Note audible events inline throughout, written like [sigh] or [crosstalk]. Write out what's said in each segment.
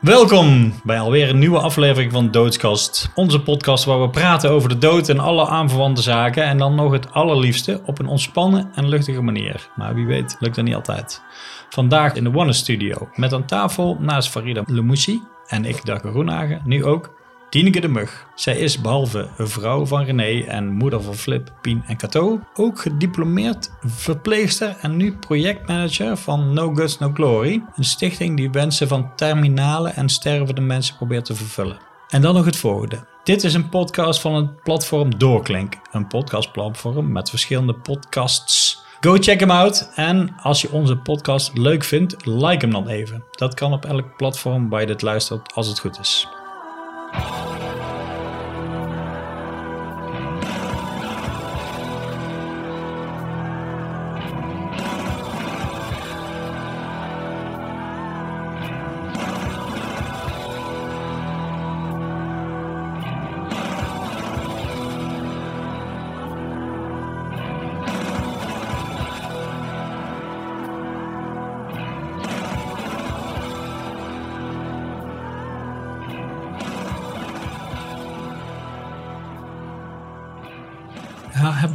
Welkom bij alweer een nieuwe aflevering van Doodskast. Onze podcast waar we praten over de dood en alle aanverwante zaken. En dan nog het allerliefste op een ontspannen en luchtige manier. Maar wie weet, lukt dat niet altijd. Vandaag in de One Studio. Met aan tafel naast Farida Lemoussi en ik, Darko Groenhagen, nu ook Tineke de Mug. Zij is behalve vrouw van René en moeder van Flip, Pien en Cato ook gediplomeerd verpleegster en nu projectmanager van No Guts No Glory, een stichting die wensen van terminale en stervende mensen probeert te vervullen. En dan nog het volgende. Dit is een podcast van het platform Doorklink, een podcastplatform met verschillende podcasts. Go check hem out. En als je onze podcast leuk vindt, like hem dan even. Dat kan op elk platform waar je dit luistert als het goed is. Ja,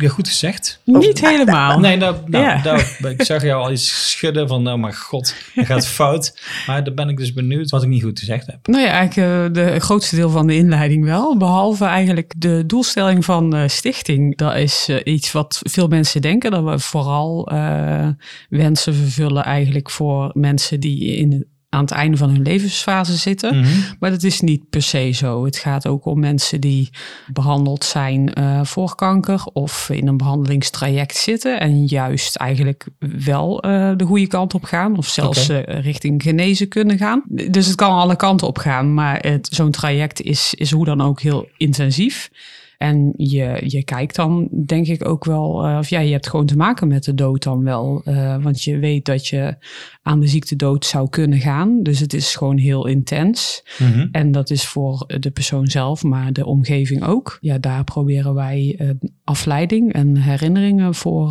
je goed gezegd? Niet helemaal. Nee, nou, nou, Ja. daar- ik zag jou al iets schudden van, oh mijn god, het gaat fout. Maar dan ben ik dus benieuwd wat ik niet goed gezegd heb. Nou ja, eigenlijk eh, de het grootste deel van de inleiding wel. Behalve eigenlijk de doelstelling van eh, stichting. Dat is eh, iets wat veel mensen denken. Dat we vooral eh, wensen vervullen eigenlijk voor mensen die in, aan het einde van hun levensfase zitten. Mhm. Maar dat is niet per se zo. Het gaat ook om mensen die behandeld zijn eh, voor kanker of in een behandelingstraject zitten en juist eigenlijk wel eh, de goede kant op gaan of zelfs eh, richting genezen kunnen gaan. Dus het kan alle kanten op gaan, maar zo'n traject is, is hoe dan ook heel intensief. En je, je kijkt dan, denk ik ook wel, eh, of ja, je hebt gewoon te maken met de dood dan wel. eh, want je weet dat je aan de ziekte dood zou kunnen gaan. Dus het is gewoon heel intens. Mhm. En dat is voor de persoon zelf, maar de omgeving ook. Ja, daar proberen wij eh, afleiding en herinneringen voor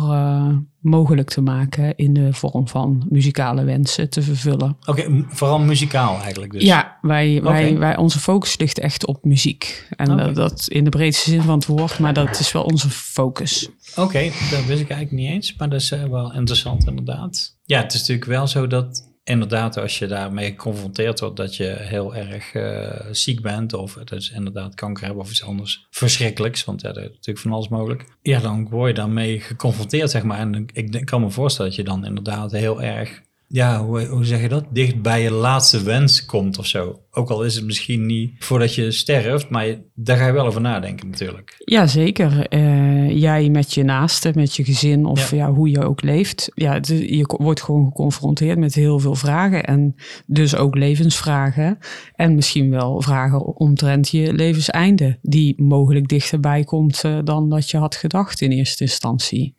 mogelijk te maken in de vorm van muzikale wensen te vervullen. Oké, vooral muzikaal eigenlijk dus. Ja, wij, wij, wij, onze focus ligt echt op muziek. En dat, dat in de breedste zin van het woord, maar dat is wel onze focus. Oké, dat wist ik eigenlijk niet eens, maar dat is eh, wel interessant inderdaad. Ja, het is natuurlijk wel zo dat inderdaad als je daarmee geconfronteerd wordt dat je heel erg eh, ziek bent of dat is inderdaad kanker hebben of iets anders verschrikkelijks, want ja, er is natuurlijk van alles mogelijk. Ja, dan word je daarmee geconfronteerd zeg maar en ik kan me voorstellen dat je dan inderdaad heel erg, ja, hoe, hoe zeg je dat, dicht bij je laatste wens komt of zo. Ook al is het misschien niet voordat je sterft, maar je- daar ga je wel over nadenken natuurlijk. Ja, zeker. Eh, jij met je naasten, met je gezin of Ja. ja. hoe je ook leeft. Ja, het- je wordt gewoon geconfronteerd met heel veel vragen en dus ook levensvragen. En misschien wel vragen omtrent je levenseinde, die mogelijk dichterbij komt eh, dan dat je had gedacht in eerste instantie.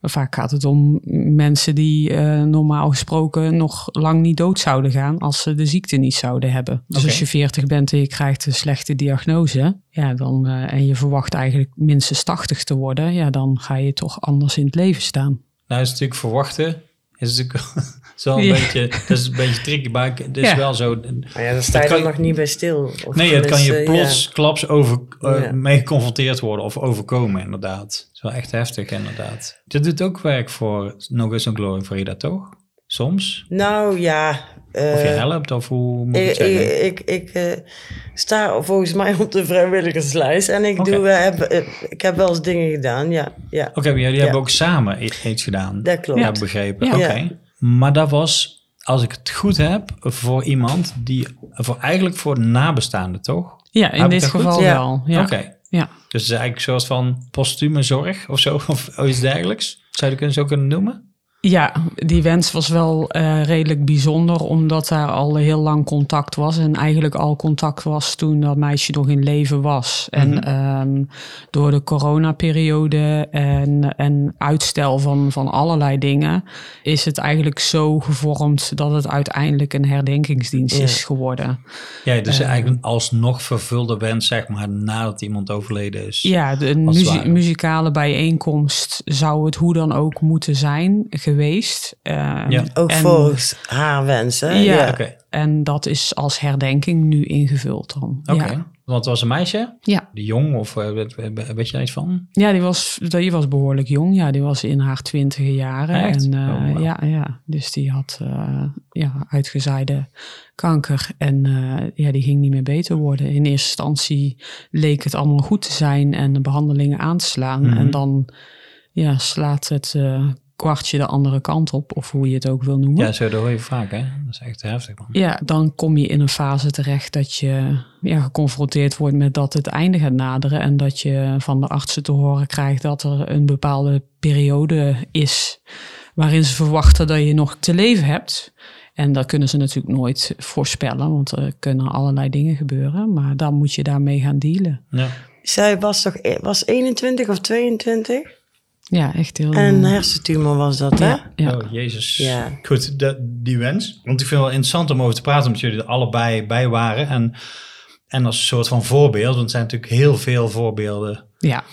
Vaak gaat het om mensen die eh, normaal gesproken nog lang niet dood zouden gaan als ze de ziekte niet zouden hebben. Dus als je 40 bent en je krijgt een slechte diagnose, ja, dan, eh, en je verwacht eigenlijk minstens 80 te worden, ja, dan ga je toch anders in het leven staan. Nou, is natuurlijk verwachten. Is natuurlijk is wel een Ja. beetje, dat is een beetje tricky, maar het is Ja. wel zo. Maar ja, dan sta je Dat kan er nog niet bij stil. Of Nee, het kan je plots klaps over, eh, Ja. mee geconfronteerd worden of overkomen, inderdaad. Het is wel echt heftig, inderdaad. Dit doet ook werk voor No Guts No Glory voor je toch? Soms? Nou ja. eh, Of je helpt, of hoe moet ik zeggen? ik, ik, ik, eh, sta volgens mij op de vrijwilligerslijst en ik, doe, heb, ik heb wel eens dingen gedaan. Ja, ja. Oké, maar jullie ja. hebben ook samen iets gedaan. dat klopt. Ja, heb begrepen. Ja. Oké. Ja. Maar dat was, als ik het goed heb, voor iemand die, voor eigenlijk voor nabestaanden, toch? Ja, in Heb dit goed? geval Ja. wel. Ja. Oké. Ja. Dus het is eigenlijk een soort van postume zorg of zo, [laughs] of iets dergelijks. Zou je dat zo kunnen noemen? Ja, die wens was wel eh, redelijk bijzonder, omdat daar al heel lang contact was. En eigenlijk al contact was toen dat meisje nog in leven was. En ehm, door de coronaperiode en, en uitstel van, van allerlei dingen, is het eigenlijk zo gevormd dat het uiteindelijk een herdenkingsdienst is geworden. Ja, dus Eh. eigenlijk alsnog vervulde wens, zeg maar, nadat iemand overleden is. Ja, de muzie- muzikale bijeenkomst zou het hoe dan ook moeten zijn geweest. Ehm, Ja. Ook en- volgens haar wensen. Ja. En dat is als herdenking nu ingevuld dan. Oké. Ja. Want het was een meisje? Ja. Die jong of eh, weet, je daar iets van? Ja, die was, die was behoorlijk jong. Ja, die was in haar twintige jaren. Echt? En, Oh, wauw. ja, ja, dus die had eh, ja, uitgezaaide kanker. En eh, ja, die ging niet meer beter worden. In eerste instantie leek het allemaal goed te zijn en de behandelingen aan te slaan. Mhm. En dan ja, slaat het eh, kwartje de andere kant op, of hoe je het ook wil noemen. Ja, zo dat hoor je vaak, hè? Dat is echt heftig, man. Ja, dan kom je in een fase terecht dat je ja, geconfronteerd wordt met dat het einde gaat naderen. En dat je van de artsen te horen krijgt dat er een bepaalde periode is waarin ze verwachten dat je nog te leven hebt. En dat kunnen ze natuurlijk nooit voorspellen, want er kunnen allerlei dingen gebeuren. Maar dan moet je daarmee gaan dealen. Ja. Zij was toch was 21 of 22? Ja, echt heel... En een hersentumor was dat, hè? ja, ja. Oh, jezus. Ja. Goed, de, die wens. Want ik vind het wel interessant om over te praten, omdat jullie er allebei bij waren. En, en als een soort van voorbeeld, want er zijn natuurlijk heel veel voorbeelden ja.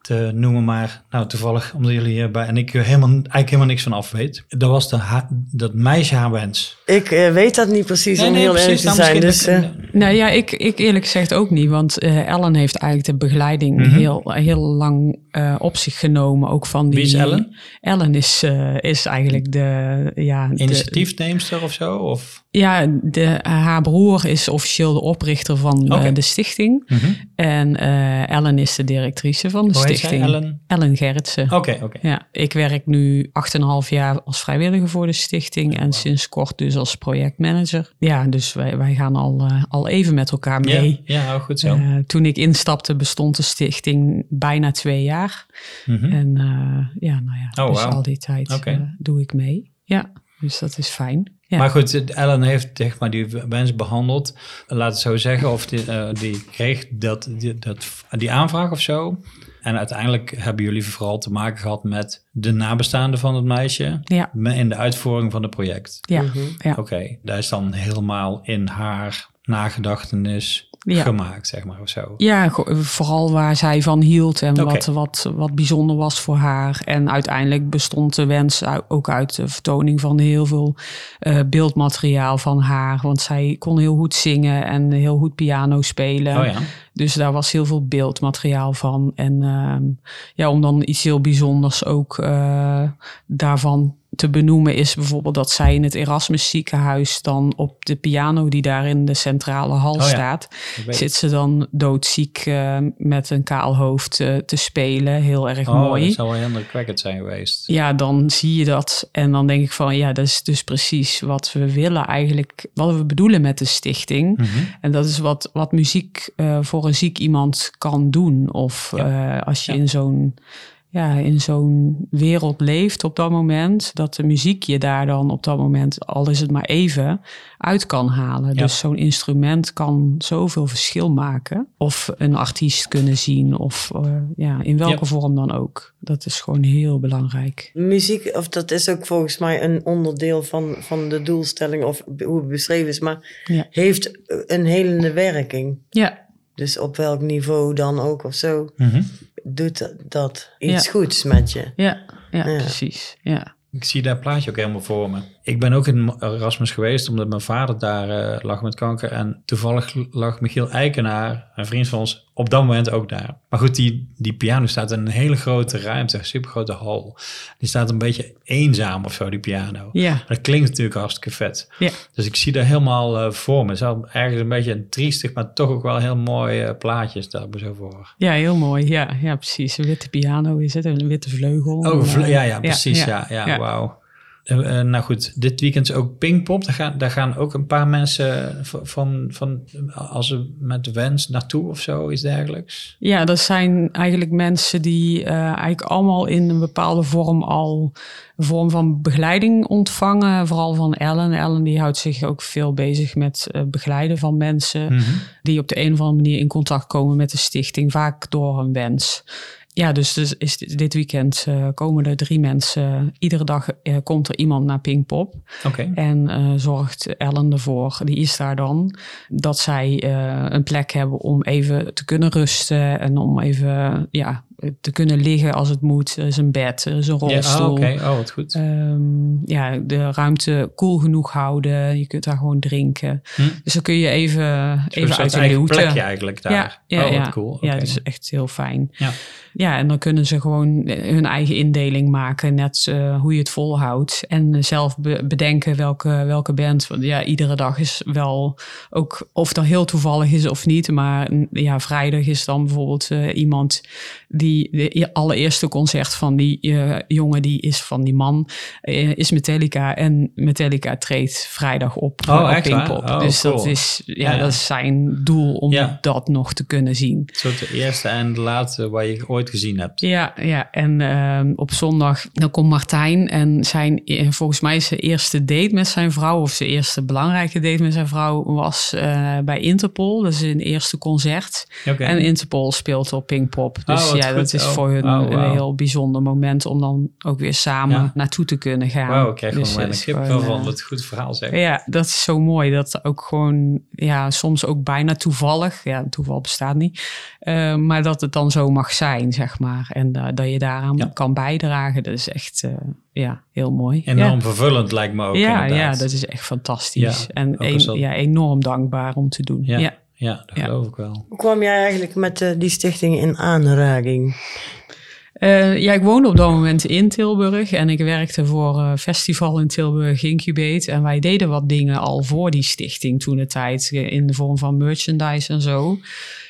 te noemen. Maar nou, toevallig, omdat jullie hierbij en ik helemaal, eigenlijk helemaal niks van af weet. Dat was de, dat meisje haar wens. Ik eh, weet dat niet precies om heel eerlijk te nou, zijn. Dus, Nou ja, ik, ik eerlijk gezegd ook niet. Want eh, Ellen heeft eigenlijk de begeleiding Mhm. heel, heel lang eh, op zich genomen. Ook van die, Wie is Ellen? Ellen is, eh, is eigenlijk de... Ja, de, Initiatiefneemster of zo? Of? ja de, haar broer is officieel de oprichter van eh, de stichting. Mhm. En eh, Ellen is de directrice van de Hoe heet zij? stichting. Ellen? Ellen Gerritsen. Oké, oké. Ja, ik werk nu 8,5 jaar als vrijwilliger voor de stichting en sinds kort dus als projectmanager. Ja, dus wij, wij gaan al, eh, al even met elkaar mee. Ja, ja, goed zo. Eh, toen ik instapte bestond de stichting bijna twee jaar. Mhm. En eh, ja, nou ja, Oh, dus al die tijd doe ik mee. Ja, dus dat is fijn. Ja. Maar goed, Ellen heeft zeg maar, die wens behandeld. Laat het zo zeggen, of die, die kreeg dat, die, dat, die aanvraag of zo. En uiteindelijk hebben jullie vooral te maken gehad met de nabestaanden van het meisje. ja, In de uitvoering van het project. ja, mhm. ja. Oké, dat is dan helemaal in haar nagedachtenis Ja. gemaakt, zeg maar, of zo. Ja, vooral waar zij van hield en wat, wat, wat bijzonder was voor haar. En uiteindelijk bestond de wens ook uit de vertoning van heel veel eh, beeldmateriaal van haar. Want zij kon heel goed zingen en heel goed piano spelen. Oh ja, Dus daar was heel veel beeldmateriaal van. En ehm, ja, om dan iets heel bijzonders ook eh, daarvan te benoemen is bijvoorbeeld dat zij in het Erasmus ziekenhuis dan op de piano die daar in de centrale hal ja. staat, zit ze dan doodziek eh, met een kaal hoofd eh, te spelen. Heel erg Oh, mooi. dat zou wel heel indrukwekkend zijn geweest. Ja, dan zie je dat. En dan denk ik van ja, dat is dus precies wat we willen eigenlijk, wat we bedoelen met de stichting. Mhm. En dat is wat, wat muziek eh, voor een ziek iemand kan doen. Of Ja. eh, als je Ja. in zo'n ja, in zo'n wereld leeft op dat moment, dat de muziek je daar dan op dat moment, al is het maar even, uit kan halen. Ja. Dus zo'n instrument kan zoveel verschil maken. Of een artiest kunnen zien, of eh, ja, in welke Ja. vorm dan ook. Dat is gewoon heel belangrijk. Muziek, of dat is ook volgens mij een onderdeel van, van de doelstelling, of hoe het beschreven is, maar Ja. heeft een helende werking. Ja, Dus op welk niveau dan ook of zo, Mhm. Doet dat- dat iets Ja. goeds met je. ja, ja, Ja. precies. Ja. Ik zie dat plaatje ook helemaal voor me. Ik ben ook in Erasmus geweest, omdat mijn vader daar eh, lag met kanker. En toevallig lag Michiel Eikenaar, een vriend van ons, op dat moment ook daar. Maar goed, die, die piano staat in een hele grote ruimte, een supergrote hal. Die staat een beetje eenzaam of zo, die piano. Ja. Dat klinkt natuurlijk hartstikke vet. Ja. Dus ik zie dat helemaal eh, voor me. Het is ergens een beetje een triestig, maar toch ook wel heel mooi eh, plaatje me zo voor. Ja, heel mooi. Ja, ja, precies. Een witte piano is het, een witte vleugel. Oh, vle- ja, ja, precies. Ja, ja, ja. wauw. Eh, eh, nou goed, dit weekend is ook Pinkpop. Daar gaan, daar gaan ook een paar mensen v- van, van als ze met wens naartoe of zo, iets dergelijks. Ja, dat zijn eigenlijk mensen die eh, eigenlijk allemaal in een bepaalde vorm al een vorm van begeleiding ontvangen. Vooral van Ellen. Ellen die houdt zich ook veel bezig met eh, begeleiden van mensen die op de een of andere manier in contact komen met de stichting, vaak door een wens. Ja, dus, dus is dit, dit weekend eh, komen er drie mensen. Iedere dag eh, komt er iemand naar Pinkpop. Oké. En eh, zorgt Ellen ervoor, die is daar dan, dat zij een plek hebben om even te kunnen rusten en om even ja, te kunnen liggen als het moet. Er is een bed, er is een Ja, rolstoel. oh, oké. Oh, wat goed. Ehm, ja, de ruimte koel genoeg houden. Je kunt daar gewoon drinken. Hm. Dus dan kun je even, Zo'n even uit de plekje eigenlijk daar. Ja, ja, oh, wat ja. cool. Ja, dat is echt heel fijn. Ja. Ja, en dan kunnen ze gewoon hun eigen indeling maken, net eh, hoe je het volhoudt. En eh, zelf be- bedenken welke, welke band. Want ja, iedere dag is wel ook of dat heel toevallig is of niet. Maar mm, ja, vrijdag is dan bijvoorbeeld eh, iemand die de allereerste concert van die eh, jongen, die is van die man, eh, is Metallica. En Metallica treedt vrijdag op Oh, op? Pinkpop. Oh, dus dat is, ja, Ja. dat is zijn doel om Ja. dat nog te kunnen zien. Een soort de eerste en de laatste waar je ooit gezien hebt. Ja, ja. en ehm, op zondag dan komt Martijn en zijn, volgens mij zijn eerste date met zijn vrouw, of zijn eerste belangrijke date met zijn vrouw, was eh, bij Interpol. Dat is een eerste concert. En Interpol speelt op Pinkpop. Dus Oh, wat ja, dat is Oh, voor hun oh, een heel bijzonder moment om dan ook weer samen Ja. naartoe te kunnen gaan. Wauw, ik krijg Dus een kip gewoon, van eh, wat goed verhaal zeg. ja, dat is zo mooi. Dat ook gewoon, ja, soms ook bijna toevallig. Ja, toeval bestaat niet. Eh, maar dat het dan zo mag zijn, zeg maar. En eh, dat je daaraan Ja. kan bijdragen. Dat is echt, eh, ja, heel mooi. Enorm ja. vervullend lijkt me ook ja, inderdaad. ja, dat is echt fantastisch. En een- ja, enorm dankbaar om te doen. Ja. Ja. Dat Ja. geloof ik wel. Hoe kwam jij eigenlijk met eh, die stichting in aanraking? Eh, ja, ik woonde op dat moment in Tilburg en ik werkte voor een festival in Tilburg, Incubate. En wij deden wat dingen al voor die stichting toen de tijd, eh, in de vorm van merchandise en zo.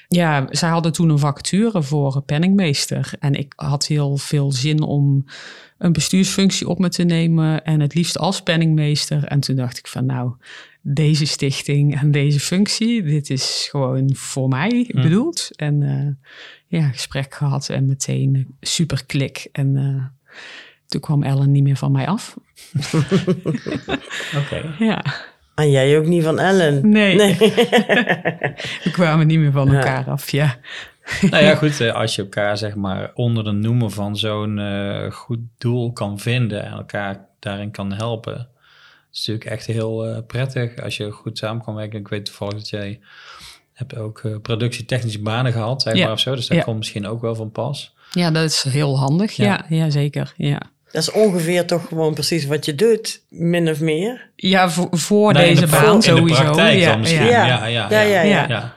Ja, zij hadden toen een vacature voor penningmeester. En ik had heel veel zin om een bestuursfunctie op me te nemen en het liefst als penningmeester. En toen dacht ik van nou, deze stichting en deze functie, dit is gewoon voor mij bedoeld. En eh, ja, gesprek gehad en meteen super klik. En eh, toen kwam Ellen niet meer van mij af. [laughs] Oké. Ja, En jij ook niet van Ellen? nee. [laughs] We kwamen niet meer van Ja. elkaar af, ja. nou ja, goed, eh, als je elkaar zeg maar onder de noemer van zo'n goed doel kan vinden en elkaar daarin kan helpen, is natuurlijk echt heel eh, prettig als je goed samen kan werken. Ik weet toevallig dat jij hebt ook eh, productietechnische banen gehad, zeg Ja. maar, of zo. Dus dat Ja. komt misschien ook wel van pas. Ja, dat is heel handig. Ja. Ja, ja, zeker. Ja, Dat is ongeveer toch gewoon precies wat je doet, min of meer. ja voor, deze de baan in de sowieso. praktijk ja, dan misschien. Ja, Ja, ja, Ja, ja,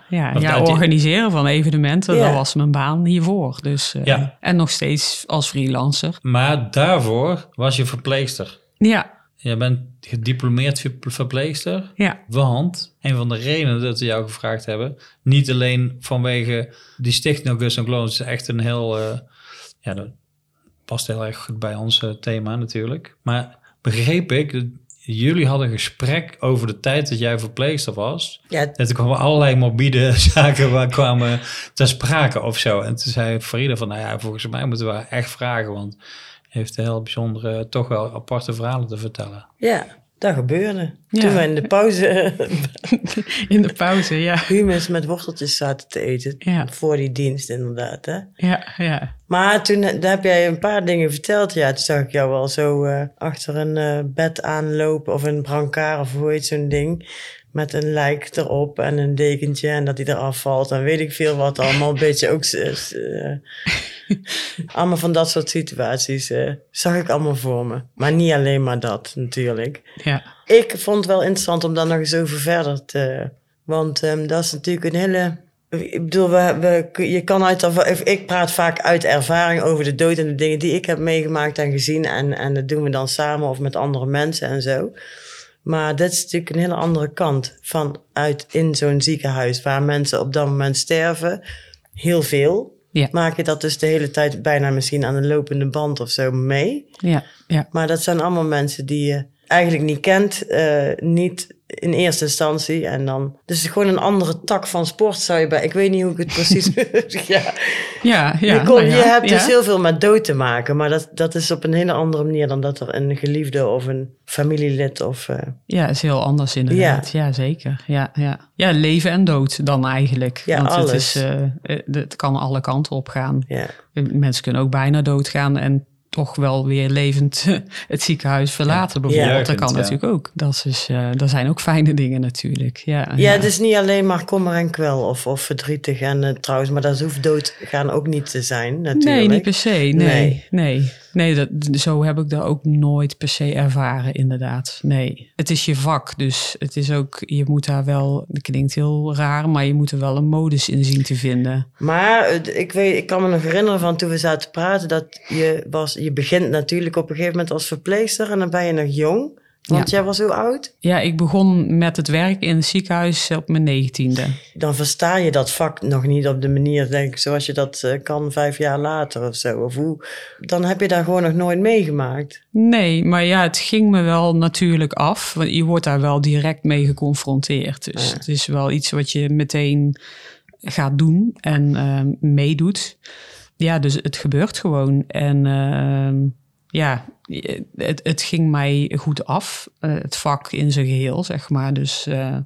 ja. ja. organiseren van evenementen, Ja. dat was mijn baan hiervoor. Dus, eh, Ja. En nog steeds als freelancer. Maar daarvoor was je verpleegster. Ja, Je bent gediplomeerd ver- verpleegster. ja, Want een van de redenen dat we jou gevraagd hebben, niet alleen vanwege die stichting Augustus Gloon, het is echt een heel, eh, ja, dat past heel erg goed bij ons eh, thema natuurlijk. Maar begreep ik, dat jullie hadden een gesprek over de tijd dat jij verpleegster was. Ja, En toen kwamen allerlei morbide [laughs] zaken waar kwamen ter sprake of zo. En toen zei Farida van, nou ja, volgens mij moeten we echt vragen, want heeft heel bijzondere, toch wel aparte verhalen te vertellen. ja dat gebeurde. Ja. Toen we in de pauze [laughs] in de pauze, ja. [laughs] humus met worteltjes zaten te eten. Ja. Voor die dienst inderdaad. Hè? Ja, ja. Maar toen eh, daar heb jij een paar dingen verteld. Ja, toen zag ik jou wel zo eh, achter een eh, bed aanlopen of een brancard of hoe heet zo'n ding. Met een lijk erop en een dekentje en dat hij eraf valt. En weet ik veel wat allemaal. Een beetje ook... eh, [laughs] allemaal van dat soort situaties eh, zag ik allemaal voor me. Maar niet alleen maar dat natuurlijk. ja. Ik vond het wel interessant om daar nog eens over verder te... Want ehm, dat is natuurlijk een hele... Ik bedoel, we, we, je kan uit... Ik praat vaak uit ervaring over de dood en de dingen die ik heb meegemaakt en gezien. En, en dat doen we dan samen of met andere mensen en zo. Maar dit is natuurlijk een hele andere kant vanuit in zo'n ziekenhuis... waar mensen op dat moment sterven. Heel veel. Ja. Maak je dat dus de hele tijd bijna misschien aan de lopende band of zo mee. Ja, ja. Maar dat zijn allemaal mensen die je eigenlijk niet kent, eh, niet in eerste instantie. En dan, dus gewoon een andere tak van sport zou je bij. Ik weet niet hoe ik het precies. [laughs] ja. Ja, ja. je, kon- nou ja, je hebt dus heel veel met dood te maken, maar dat, dat is op een hele andere manier dan dat er een geliefde of een familielid of. eh, Ja, is heel anders inderdaad. Ja, zeker. Ja, ja. ja, leven en dood dan eigenlijk. Ja, Want alles. Het, is, eh, eh, het kan alle kanten op gaan. ja. Mensen kunnen ook bijna doodgaan. En toch wel weer levend [laughs] het ziekenhuis verlaten bijvoorbeeld. Ja, dat kan ja. natuurlijk ook. Dat, is, dus, dat zijn ook fijne dingen natuurlijk. Ja, Ja, het is niet alleen maar kommer en kwel of, of verdrietig. En eh, trouwens, maar dat hoeft doodgaan ook niet te zijn, natuurlijk. Nee, niet per se. Nee, Nee. nee. Nee. dat, zo heb ik dat ook nooit per se ervaren, inderdaad. Nee. Het is je vak, dus het is ook, je moet daar wel, dat klinkt heel raar, maar je moet er wel een modus in zien te vinden. Maar ik, weet, ik kan me nog herinneren van toen we zaten te praten... dat je, was, je begint natuurlijk op een gegeven moment als verpleegster... en dan ben je nog jong. Want jij was hoe oud? Ja, ik begon met het werk in het ziekenhuis op mijn negentiende. Dan versta je dat vak nog niet op de manier, denk ik... zoals je dat eh, kan vijf jaar later of zo. Of hoe, dan heb je daar gewoon nog nooit meegemaakt. Nee, maar ja, het ging me wel natuurlijk af. Want je wordt daar wel direct mee geconfronteerd. Dus Ja. het is wel iets wat je meteen gaat doen en eh, meedoet. Ja, dus het gebeurt gewoon. En eh, ja, het, het ging mij goed af. eh, het vak in zijn geheel, zeg maar. Dus eh,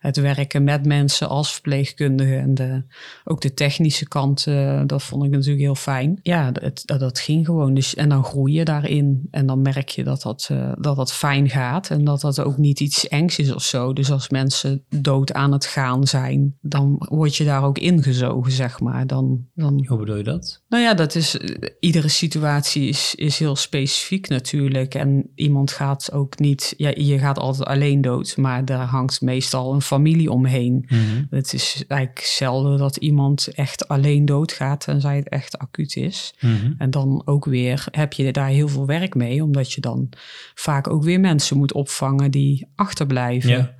het werken met mensen als verpleegkundige en de, ook de technische kant, eh, dat vond ik natuurlijk heel fijn. Ja, het, dat, ging gewoon. Dus, en dan groei je daarin. En dan merk je dat dat, dat dat fijn gaat en dat dat ook niet iets engs is of zo. Dus als mensen dood aan het gaan zijn, dan word je daar ook ingezogen, zeg maar. Dan, dan Hoe bedoel je dat? nou ja, dat is, iedere situatie is, is heel specifiek natuurlijk. En iemand gaat ook niet, ja, je gaat altijd alleen dood, maar daar hangt meestal een familie omheen. Mhm. Het is eigenlijk zelden dat iemand echt alleen doodgaat, tenzij het echt acuut is. Mhm. En dan ook weer heb je daar heel veel werk mee, omdat je dan vaak ook weer mensen moet opvangen die achterblijven. Ja.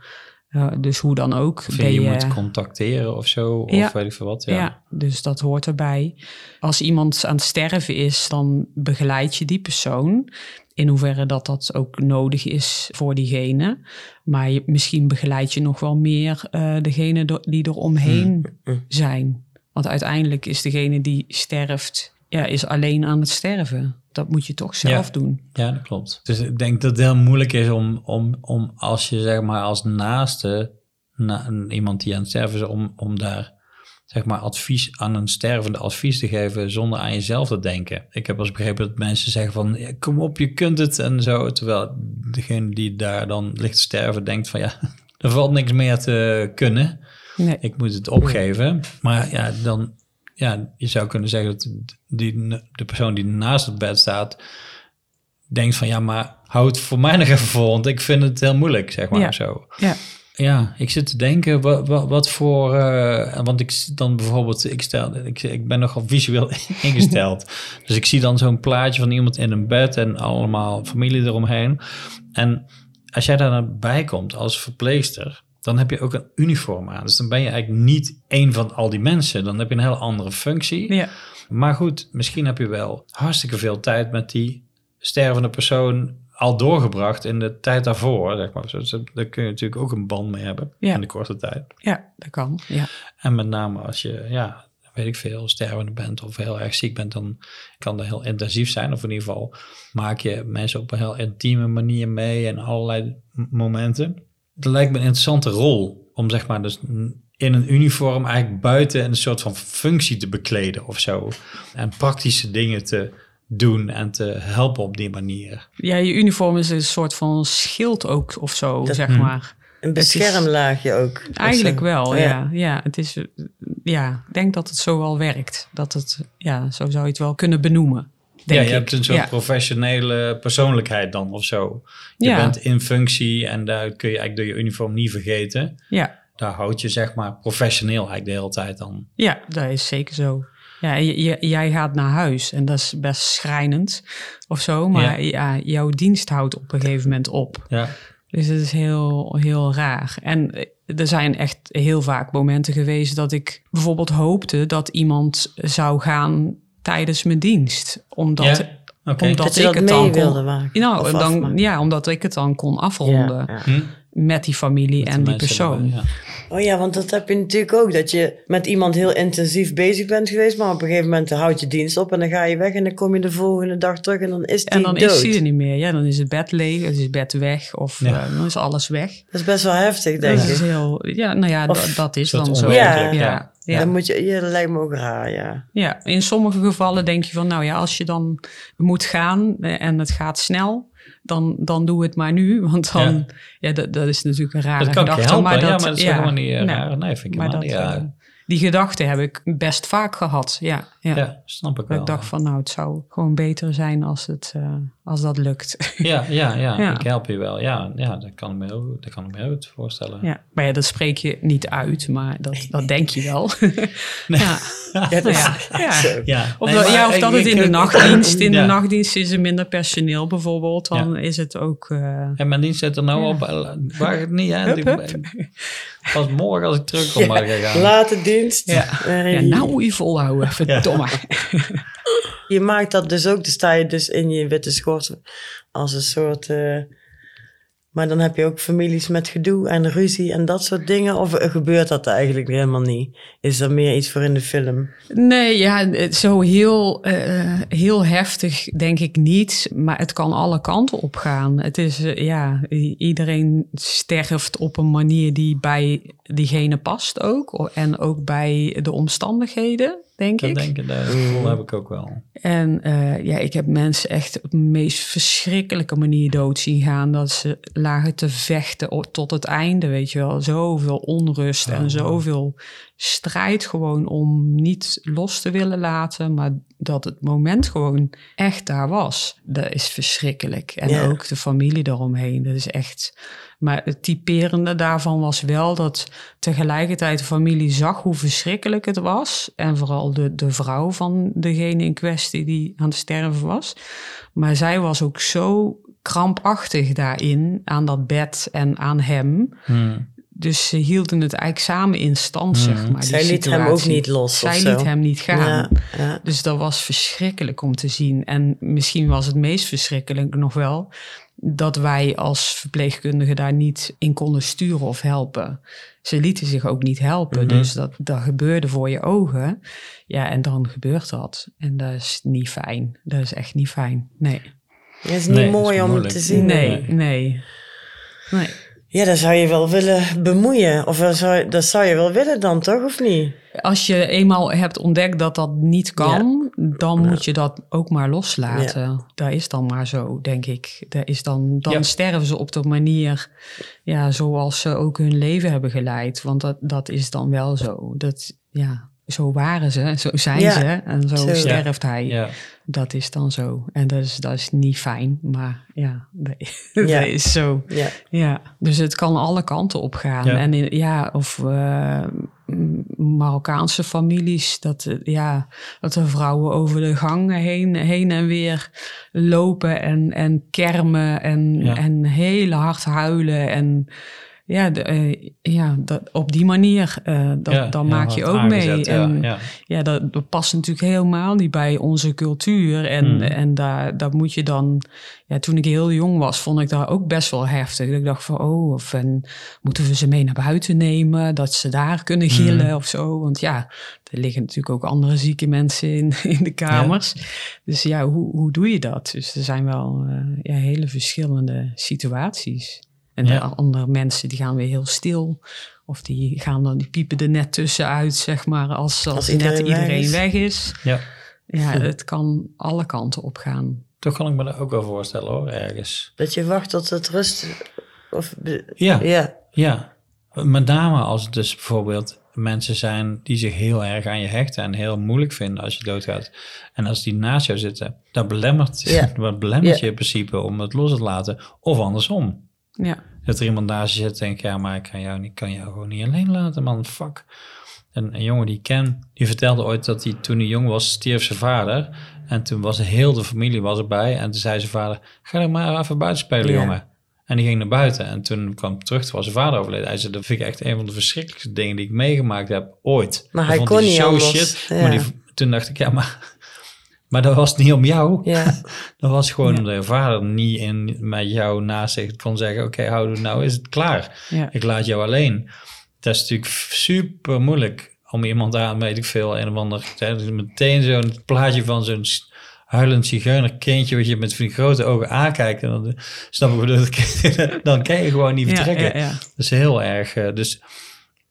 Dus hoe dan ook. Of ben je je- moet contacteren of zo, of weet ik veel wat. ja. Ja. dus dat hoort erbij. Als iemand aan het sterven is, dan begeleid je die persoon. In hoeverre dat dat ook nodig is voor diegene. Maar je, misschien begeleid je nog wel meer eh degene do- die er omheen zijn. Want uiteindelijk is degene die sterft, ja, is alleen aan het sterven. Dat moet je toch zelf Ja. doen. Ja, dat klopt. Dus ik denk dat het heel moeilijk is om, om, om als je zeg maar als naaste na, iemand die aan het sterven is, om, om daar zeg maar advies aan een stervende advies te geven zonder aan jezelf te denken. Ik heb als begrepen dat mensen zeggen van ja, kom op, je kunt het en zo. Terwijl degene die daar dan ligt te sterven denkt van ja, [laughs] er valt niks meer te kunnen. Nee. Ik moet het opgeven. Maar ja, dan, ja, je zou kunnen zeggen dat die, de persoon die naast het bed staat, denkt van ja, maar hou het voor mij [laughs] nog even vol, want ik vind het heel moeilijk, zeg maar Ja. zo. Ja. Ja, ik zit te denken, wat, wat, wat voor, eh, want ik dan bijvoorbeeld, ik, stel, ik, ik ben nogal visueel [laughs] ingesteld. [laughs] dus ik zie dan zo'n plaatje van iemand in een bed en allemaal familie eromheen. En als jij daar naar bij komt als verpleegster, dan heb je ook een uniform aan. Dus dan ben je eigenlijk niet één van al die mensen. Dan heb je een heel andere functie. Ja. Maar goed, misschien heb je wel hartstikke veel tijd met die stervende persoon al doorgebracht in de tijd daarvoor. Zeg maar. Dus daar kun je natuurlijk ook een band mee hebben Ja. in de korte tijd. ja, dat kan. Ja. En met name als je, ja, weet ik veel, stervende bent of heel erg ziek bent, dan kan dat heel intensief zijn. Of in ieder geval maak je mensen op een heel intieme manier mee en allerlei momenten. Dat lijkt me een interessante rol om zeg maar dus in een uniform eigenlijk buiten een soort van functie te bekleden of zo. En praktische dingen te doen en te helpen op die manier. ja, je uniform is een soort van schild ook of zo, Dat- zeg Mhm. maar. Een beschermlaagje ook. Eigenlijk wel, ja. ja. het is, ja, ik denk dat het zo wel werkt. Dat het, ja, zo zou je het wel kunnen benoemen. Denk ja, je ik. hebt een soort ja. professionele persoonlijkheid dan of zo. Je Ja. bent in functie en daar kun je eigenlijk door je uniform niet vergeten. Ja, Daar houd je zeg maar professioneel eigenlijk de hele tijd dan. ja, dat is zeker zo. Ja, je- jij gaat naar huis en dat is best schrijnend of zo. Maar ja. jouw dienst houdt op een gegeven moment op. Ja, Dus het is heel, heel raar. En eh, er zijn echt heel vaak momenten geweest dat ik bijvoorbeeld hoopte dat iemand zou gaan tijdens mijn dienst. Omdat, Ja, omdat Dat ik dat het mee dan wilde kon, maken. nou, dan, afmaken. ja, omdat ik het dan kon afronden. Ja, ja. Hm? met die familie Met en die persoon. Oh ja, want dat heb je natuurlijk ook. Dat je met iemand heel intensief bezig bent geweest. Maar op een gegeven moment houd je dienst op. En dan ga je weg. En dan kom je de volgende dag terug. En dan is die En dan dood. is die er niet meer. Ja, dan is het bed leeg, het is het bed weg of Ja. eh, dan is alles weg. Dat is best wel heftig, denk dat is ik. heel, ja, nou ja, Of- dat, is dan zo. ja. ja. Ja. Dan moet je, ja, dat lijkt me ook raar, ja. Ja, in sommige gevallen denk je van, nou ja, als je dan moet gaan eh, en het gaat snel, dan, dan doe het maar nu. Want dan, ja, dat, dat is natuurlijk een rare Dat kan ik je gedachte. helpen, maar ja, dat, maar dat is helemaal niet eh, nee, raar. Nee, vind ik maar helemaal dat, niet raar. Die gedachte heb ik best vaak gehad, ja. ja. Ja, snap ik wel. ik dacht van, nou, het zou gewoon beter zijn als, het, eh, als dat lukt. [laughs] Ja, ja, ja, Ja. ik help je wel. Ja, ja dat, kan ik me heel, dat kan ik me heel goed voorstellen. ja. Maar ja, dat spreek je niet uit, maar dat, dat denk je wel. [laughs] [laughs] ja. Ja, Nou ja, Of, nee, dat- maar ja, of ik- dat het ik- in de nachtdienst, in Ja. de nachtdienst is er minder personeel bijvoorbeeld. Dan is het ook... eh, En mijn dienst zit er nou Ja. op. eh, Waag het niet, hè. Hup, Ik- hup. Pas morgen als ik terugkom Ja, gaan. Late dienst. Ja. Ja, nou moet je volhouden, verdomme. [laughs] Je maakt dat dus ook. Dan sta je dus in je witte schort als een soort... eh, maar dan heb je ook families met gedoe en ruzie en dat soort dingen. Of gebeurt dat eigenlijk helemaal niet? Is er meer iets voor in de film? Nee, ja, zo heel, eh, heel heftig denk ik niet. Maar het kan alle kanten op gaan. Het is, eh, ja, iedereen sterft op een manier die bij diegene past ook. En ook bij de omstandigheden, denk Dat ik. denk ik, dat gevoel heb ik ook wel. En eh, ja, ik heb mensen echt op de meest verschrikkelijke manier dood zien gaan. Dat ze lagen te vechten tot het einde, weet je wel. Zoveel onrust Oh, en zoveel strijd gewoon om niet los te willen laten. Maar dat het moment gewoon echt daar was. Dat is verschrikkelijk. En Ja. ook de familie eromheen. Dat is echt... Maar het typerende daarvan was wel dat tegelijkertijd de familie zag hoe verschrikkelijk het was. En vooral de, de vrouw van degene in kwestie die aan het sterven was. Maar zij was ook zo krampachtig daarin, aan dat bed en aan hem. Hmm. Dus ze hielden het eigenlijk samen in stand, zeg maar. die Zij liet hem ook niet los of Zij zo. liet hem niet gaan. Ja, ja. Dus dat was verschrikkelijk om te zien. En misschien was het meest verschrikkelijk nog wel dat wij als verpleegkundigen daar niet in konden sturen of helpen. Ze lieten zich ook niet helpen. Mhm. Dus dat, dat gebeurde voor je ogen. Ja, en dan gebeurt dat. En dat is niet fijn. Dat is echt niet fijn. Nee. Het is Nee, niet dat is mooi om te zien. Nee, nee. Nee. Ja, dat zou je wel willen bemoeien. Of dat zou, dat zou je wel willen dan, toch? Of niet? Als je eenmaal hebt ontdekt dat dat niet kan, dan moet je dat ook maar loslaten. Dat is dan maar zo, denk ik. Dat is dan dan Ja. sterven ze op de manier ja, zoals ze ook hun leven hebben geleid. Want dat, dat is dan wel zo. Dat, ja, zo waren ze, zo zijn Ja. ze en zo, Zo. sterft hij. Ja. Dat is dan zo. En dat is, dat is niet fijn, maar ja, [laughs] dat, Ja. dat is zo. Ja. Ja, dus het kan alle kanten op gaan. Ja. En in, ja, of eh, Marokkaanse families, dat, eh, ja, dat de vrouwen over de gang heen, heen en weer lopen en, en kermen en, Ja. en heel hard huilen. En ja, de, eh, ja dat, op die manier, eh dat, Ja, dan ja, maak je ook mee. aangezet, En, ja. ja, dat, dat past natuurlijk helemaal niet bij onze cultuur. En, Hmm. en daar, daar moet je dan... Ja, toen ik heel jong was, vond ik dat ook best wel heftig. Ik dacht van, oh, of en, moeten we ze mee naar buiten nemen? Dat ze daar kunnen gillen Hmm. of zo. Want ja, er liggen natuurlijk ook andere zieke mensen in, [laughs] in de kamers. Dus ja, hoe, hoe doe je dat? Dus er zijn wel eh, ja, hele verschillende situaties. En Ja. de andere mensen die gaan weer heel stil. Of die gaan dan, die piepen er net tussenuit, zeg maar, als, als, Als net iedereen weg iedereen is. weg is. ja. Ja, het kan alle kanten op gaan. Toch kan ik me dat ook wel voorstellen hoor, ergens. Dat je wacht tot het rust... Of, Ja. ja. Ja, met name als het dus bijvoorbeeld mensen zijn die zich heel erg aan je hechten en heel moeilijk vinden als je doodgaat. En als die naast jou zitten, dat belemmert, Ja. [laughs] dat belemmert Ja. je in principe om het los te laten. Of andersom. Ja, Dat er iemand naast je zit en denkt, ja, maar ik kan jou, niet, kan jou gewoon niet alleen laten, man, fuck. En een jongen die ik ken, die vertelde ooit dat hij toen hij jong was, stierf zijn vader. En toen was heel de familie was erbij. En toen zei zijn vader, ga er maar even buiten spelen, Ja. jongen. En die ging naar buiten. En toen kwam hij terug, toen was zijn vader overleden. Hij zei, dat vind ik echt een van de verschrikkelijkste dingen die ik meegemaakt heb ooit. Maar Dat hij kon niet zo anders, shit. ja. Maar die, toen dacht ik, ja, maar Maar dat was niet om jou. Ja, [laughs] Dat was gewoon omdat je vader niet in, met jou naast zich kon zeggen... oké, hou nou is het klaar. Ik laat jou alleen. Dat is natuurlijk super moeilijk om iemand aan, weet ik veel, een of ander... meteen zo'n plaatje van zo'n huilend zigeuner kindje... wat je met van die grote ogen aankijkt. En dan eh, snap ik dat- [laughs] Dan kan je gewoon niet vertrekken. ja, ja. Dat is heel erg... eh, dus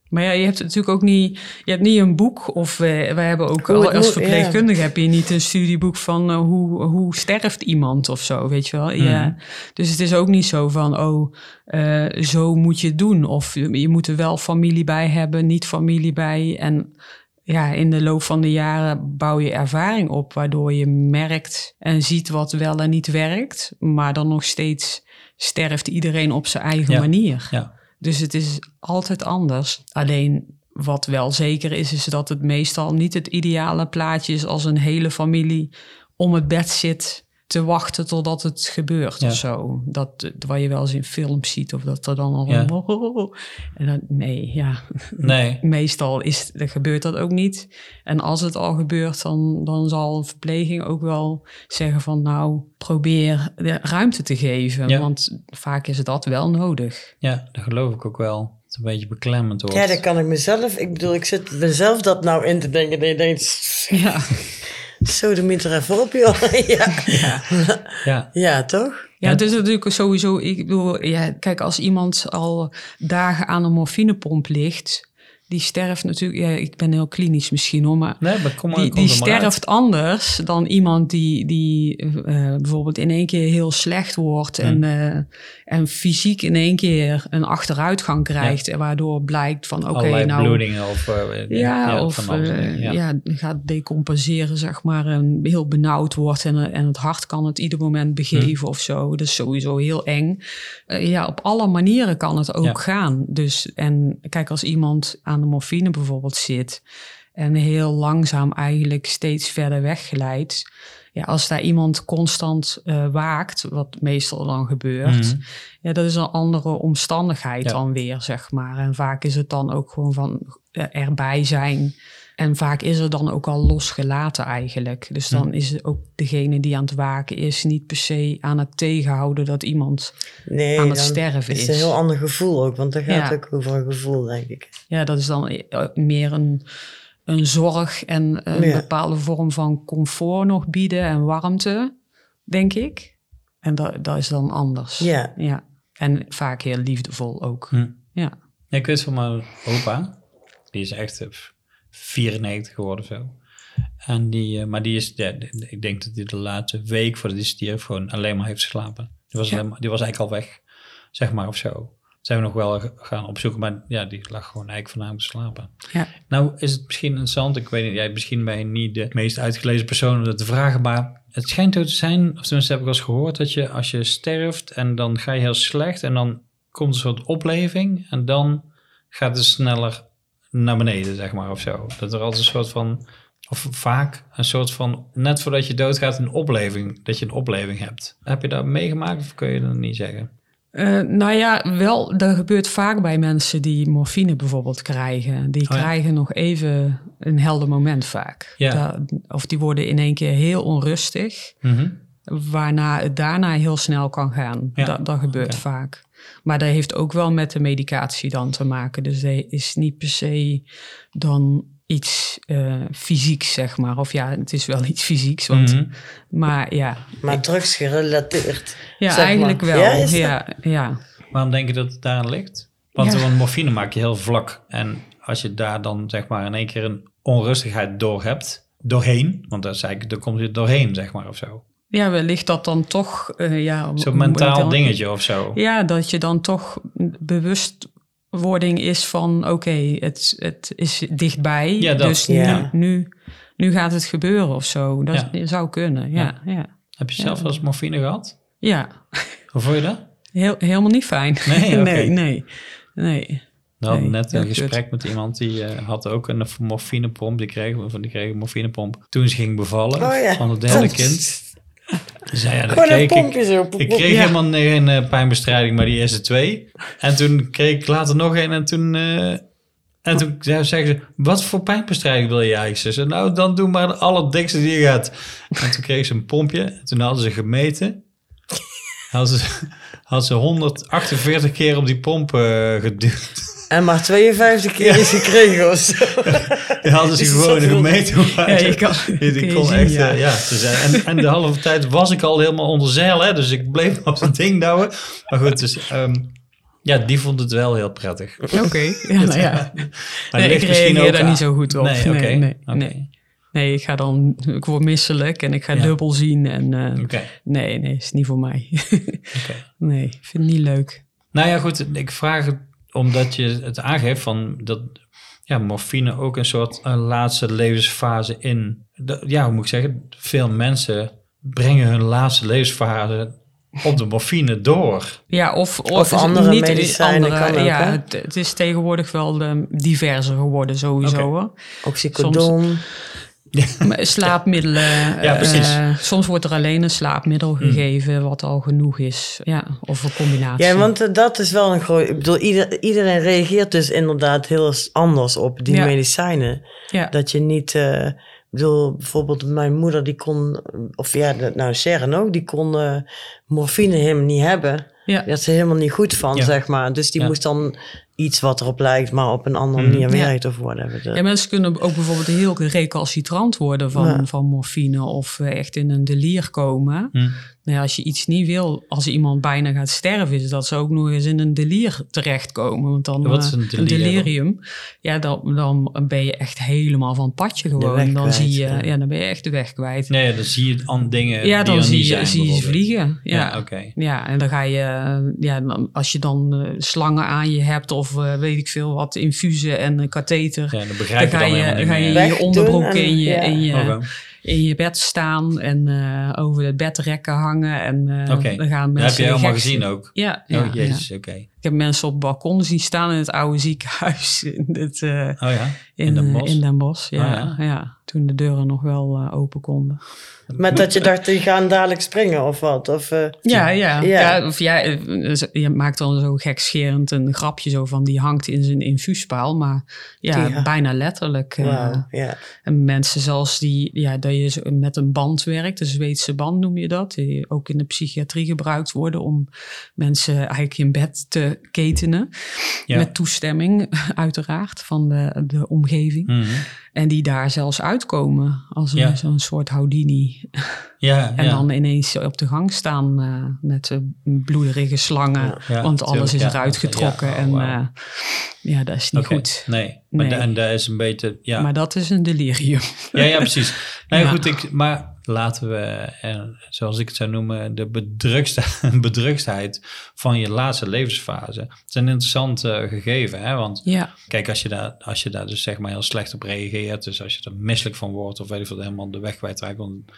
Maar ja, je hebt natuurlijk ook niet, je hebt niet een boek of wij, wij hebben ook al- als verpleegkundige heb je niet een studieboek van eh, hoe, hoe sterft iemand of zo, weet je wel. Ja. Mhm. Dus het is ook niet zo van, oh, eh, zo moet je het doen. Of je, je moet er wel familie bij hebben, niet familie bij. En ja, in de loop van de jaren bouw je ervaring op, waardoor je merkt en ziet wat wel en niet werkt. Maar dan nog steeds sterft iedereen op zijn eigen Ja. manier. ja, Dus het is altijd anders. Alleen wat wel zeker is, is dat het meestal niet het ideale plaatje is als een hele familie om het bed zit te wachten totdat het gebeurt Ja. of zo. Dat wat je wel eens in films ziet of dat er dan al Ja. een... En dan, nee, ja. [laughs] nee. Meestal is, er gebeurt dat ook niet. En als het al gebeurt, dan, dan zal een verpleging ook wel zeggen van... nou, probeer de ruimte te geven. Ja. Want vaak is dat wel nodig. Ja, dat geloof ik ook wel. Het een beetje beklemmend wordt. ja, dat kan ik mezelf... Ik bedoel, ik zit mezelf dat nou in te denken. Dat je denkt, Ja. [laughs] zo de er even op, joh. [laughs] ja. Ja, ja, toch? Ja, het is natuurlijk sowieso. Ik bedoel, ja, kijk, als iemand al dagen aan een morfinepomp ligt, die sterft natuurlijk. Ja, ik ben heel klinisch misschien hoor, maar. nee, maar kom maar, Die, die er uit. sterft anders dan iemand die, die eh, bijvoorbeeld in één keer heel slecht wordt en, eh, en fysiek in één keer een achteruitgang krijgt. En waardoor blijkt van oké, nou. bloedingen of... eh, Ja, of eh, ja. ja. gaat decompenseren, zeg maar, en heel benauwd wordt en, eh, en het hart kan het ieder moment begeven Hm. of zo. Dat is sowieso heel eng. Eh, ja, op alle manieren kan het ook gaan. Dus, en kijk, als iemand aan de morfine bijvoorbeeld zit en heel langzaam eigenlijk steeds verder wegglijdt. Ja, als daar iemand constant eh, waakt, wat meestal dan gebeurt, Mhm. ja, dat is een andere omstandigheid Ja. dan weer, zeg maar. En vaak is het dan ook gewoon van eh, erbij zijn. En vaak is er dan ook al losgelaten eigenlijk. Dus dan is ook degene die aan het waken is niet per se aan het tegenhouden dat iemand... Nee, Aan het sterven is is. het een heel ander gevoel ook. Want dan gaat Ja. het ook over een gevoel, denk ik. Ja, dat is dan eh, meer een, een zorg en een Ja. bepaalde vorm van comfort nog bieden en warmte, denk ik. En dat, dat is dan anders. Ja. ja. En vaak heel liefdevol ook. Hm. Ja. Ja, ik weet van mijn opa. Die is echt 94 geworden of zo. En die, eh, maar die is, ja, ik denk dat hij de laatste week voordat hij stierf gewoon alleen maar heeft geslapen. Die was, Ja. alleen maar, die was eigenlijk al weg, zeg maar, of zo. Zijn we nog wel gaan opzoeken, maar ja, die lag gewoon eigenlijk voornamelijk te slapen. Ja. Nou is het misschien interessant, ik weet niet, jij, misschien ben je niet de meest uitgelezen persoon om dat te vragen, maar het schijnt ook te zijn, of tenminste heb ik wel eens gehoord, dat je als je sterft en dan ga je heel slecht en dan komt een soort opleving en dan gaat het sneller naar beneden, zeg maar, of zo. Dat er altijd een soort van, of vaak een soort van, net voordat je doodgaat, een opleving, dat je een opleving hebt. Heb je dat meegemaakt of kun je dat niet zeggen? Eh, nou ja, wel, dat gebeurt vaak bij mensen die morfine bijvoorbeeld krijgen. Die Oh ja. krijgen nog even een helder moment vaak. Ja. Da- of die worden in één keer heel onrustig, Mhm. waarna het daarna heel snel kan gaan. Ja. Dat, dat gebeurt vaak. Maar dat heeft ook wel met de medicatie dan te maken. Dus dat is niet per se dan iets eh, fysieks, zeg maar. Of ja, het is wel iets fysieks, want, Mhm. maar ja, Maar drugs gerelateerd. ja zeg maar. eigenlijk wel. Ja, ja, ja. Waarom denk je dat het daaraan ligt? Want Ja. morfine maak je heel vlak. En als je daar dan zeg maar in één keer een onrustigheid door hebt, doorheen, want dat zei ik, dan komt je doorheen, zeg maar, of zo. Ja, wellicht dat dan toch... eh ja, Zo'n mentaal dan- dingetje of zo. Ja, dat je dan toch bewustwording is van... oké, het, het is dichtbij, Ja, dat. dus Ja. nu, nu, nu gaat het gebeuren of zo. Dat Ja. zou kunnen, ja. Ja, ja. Heb je zelf wel eens morfine gehad? Hoe vond je dat? Heel, helemaal niet fijn. Nee, [laughs] nee, nee, nee. We hadden Nee, net een gesprek met iemand die eh, had ook een morfinepomp. Die kreeg, of die kreeg een morfinepomp toen ze ging bevallen Oh ja. van het derde kind. Ja, Gewoon een kreeg ik, kreeg Ja. helemaal geen eh, pijnbestrijding, maar die eerste twee. En toen kreeg ik later nog een en toen... eh, En toen zei- zeggen ze, wat voor pijnbestrijding wil je eigenlijk? Ze zei, nou, dan doe maar de allerdikste die je gaat. En toen kreeg ze een pompje. En toen hadden ze gemeten. Hadden ze, had ze 148 keer op die pomp eh, geduwd. En maar 52 keer is gekregen of zo. [laughs] Die hadden ze Is gewoon dat gemeten. Ja, je kan, je kon zien, echt, ja. eh, ja. ze zei, en, en de halve tijd was ik al helemaal onder zeil, hè, dus ik bleef [laughs] op dat ding douwen. Maar goed, dus, ehm, ja, die vond het wel heel prettig. Oké, [laughs] ja, nou ja. Maar Nee, ligt ik misschien reageer daar aan- niet zo goed op. Nee, oké. nee, nee, nee. Nee, ik ga dan, ik word misselijk en ik ga Ja. dubbel zien. En eh, nee, nee, is niet voor mij. oké. nee, ik vind het niet leuk. Nou ja, goed, ik vraag het omdat je het aangeeft van dat ja, morfine ook een soort een laatste levensfase in. De- ja, hoe moet ik zeggen? Veel mensen brengen hun laatste levensfase op de morfine door. Ja, of, Of andere niet medicijnen kan ook, Ja, het, het is tegenwoordig wel diverser geworden sowieso. Hoor. Oxycodon. Slaapmiddelen. [laughs] Ja, precies. eh, soms wordt er alleen een slaapmiddel gegeven wat al genoeg is. Ja, of een combinatie. Ja, want eh, dat is wel een groot... Ik bedoel, ieder, iedereen reageert dus inderdaad heel anders op die Ja. medicijnen. ja. Dat je niet... eh, ik bedoel, bijvoorbeeld mijn moeder die kon... Of ja, nou Sharon ook, die kon eh, morfine helemaal niet hebben. Ja. Daar had ze helemaal niet goed van, Ja. zeg maar. Dus die Ja. moest dan iets wat erop lijkt, maar op een andere Mhm. manier Ja. werkt of whatever. Ja, mensen kunnen ook bijvoorbeeld heel recalcitrant worden van, Ja. van morfine of eh, echt in een delier komen. Hm. Nou ja, als je iets niet wil, als iemand bijna gaat sterven, is dat ze ook nog eens in een delier terechtkomen. Want dan, Wat is eh, een delier delirium, ja, dan, dan ben je echt helemaal van het padje gewoon. dan kwijt, zie je, ja. ja. dan ben je echt de weg kwijt. Nee, dan zie je aan dingen ja, dan zie je, zijn, zie je vliegen. Ja, Ja, oké. Ja, en dan ga je, eh, ja, als je dan eh, slangen aan je hebt of eh, weet ik veel wat, infusen en een katheter. Ja, dan Dan begrijp je ga dan je, ga je Weg je doen onderbroek en- in, je, ja. in, je, Oké. In je bed staan en eh, over het bedrekken hangen. En eh, Oké. dan gaan Dat mensen heb je helemaal gezien ook. Ja, ja, oh, ja. jezus, oké. Ik heb mensen op het balkon zien staan in het oude ziekenhuis [laughs] in, het, eh, Oh ja, in, in, de eh, bos. in Den Bosch. Ja, Oh, ja. ja. toen de deuren nog wel eh, open konden. Met dat je dacht, die gaan dadelijk springen of wat? Of, eh, Ja, ja. Ja. ja. of ja, eh, je maakt dan zo gekscherend een grapje zo van die hangt in zijn infuuspaal. Maar ja, Ja. bijna letterlijk. eh, ja. En mensen zelfs die, ja, dat je zo met een band werkt, de Zweedse band noem je dat, die ook in de psychiatrie gebruikt worden om mensen eigenlijk in bed te ketenen. Ja. Met toestemming, [laughs] uiteraard, van de, de omgeving. Mhm. En die daar zelfs uitkomen als een, zo'n soort Houdini. [laughs] Ja, En ja. dan ineens op de gang staan eh, met bloederige slangen. Ja. Want alles is tuurlijk, eruit getrokken. Ja, oh, en wauw. eh, ja, dat is niet goed. Nee, maar Nee. da- en dat is een beetje, ja. Maar dat is een delirium. Ja, ja, precies. [laughs] Ja. goed, ik, maar laten we, zoals ik het zou noemen, de [laughs] bedrukstheid van je laatste levensfase. Het is een interessant eh, gegeven, hè? want Ja, kijk, als je, daar, als je daar dus zeg maar heel slecht op reageert, dus als je er misselijk van wordt of weet ik veel, helemaal de weg kwijtraakt. Want,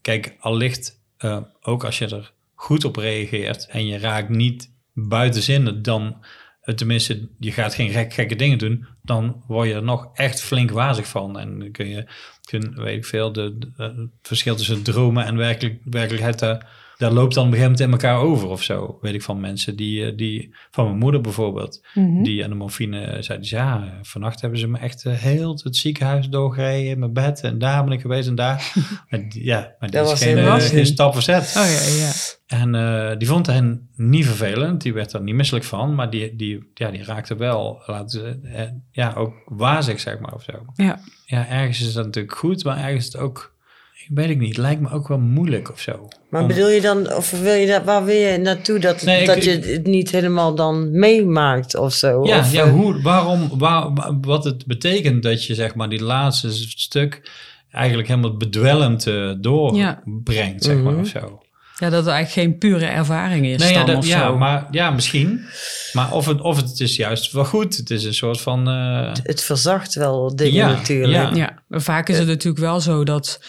kijk, allicht, eh, ook als je er goed op reageert en je raakt niet buiten zinnen, dan, eh, tenminste, je gaat geen gek, gekke dingen doen, dan word je er nog echt flink wazig van. En kun je, kun, weet ik veel, de, de- verschil tussen dromen en werkelijk, werkelijkheid, daar loopt dan op een gegeven moment in elkaar over of zo. Weet ik van mensen die, eh, die van mijn moeder bijvoorbeeld, Mhm. die aan de morfine zei, dus ja, vannacht hebben ze me echt eh, heel het ziekenhuis doorgereden in mijn bed en daar ben ik geweest en daar. [laughs] maar ja, maar die Dat is was geen, eh, geen stap verzet. Oh ja, ja. En die vond hen niet vervelend, die werd er niet misselijk van, maar die, die, ja, die raakte wel, laten ja, ook wazig, zeg maar, of zo. Ja. Ja, ergens is dat natuurlijk goed, maar ergens is het ook, weet ik niet, lijkt me ook wel moeilijk of zo. Maar Om- bedoel je dan, of wil je dat, waar wil je naartoe dat, Nee, ik- dat je het niet helemaal dan meemaakt of zo? Ja, of, ja eh, hoe, waarom, waar, wa- wat het betekent dat je zeg maar die laatste stuk eigenlijk helemaal bedwellend eh, doorbrengt, zeg maar, Mhm. of zo. ja, dat het eigenlijk geen pure ervaring is Nee, ja, dan dat- of ja, zo. maar, ja, misschien. Maar of het, of het is juist wel goed. Het is een soort van... eh, Het verzacht wel dingen Ja, natuurlijk. ja. Ja, maar vaak is het natuurlijk wel zo dat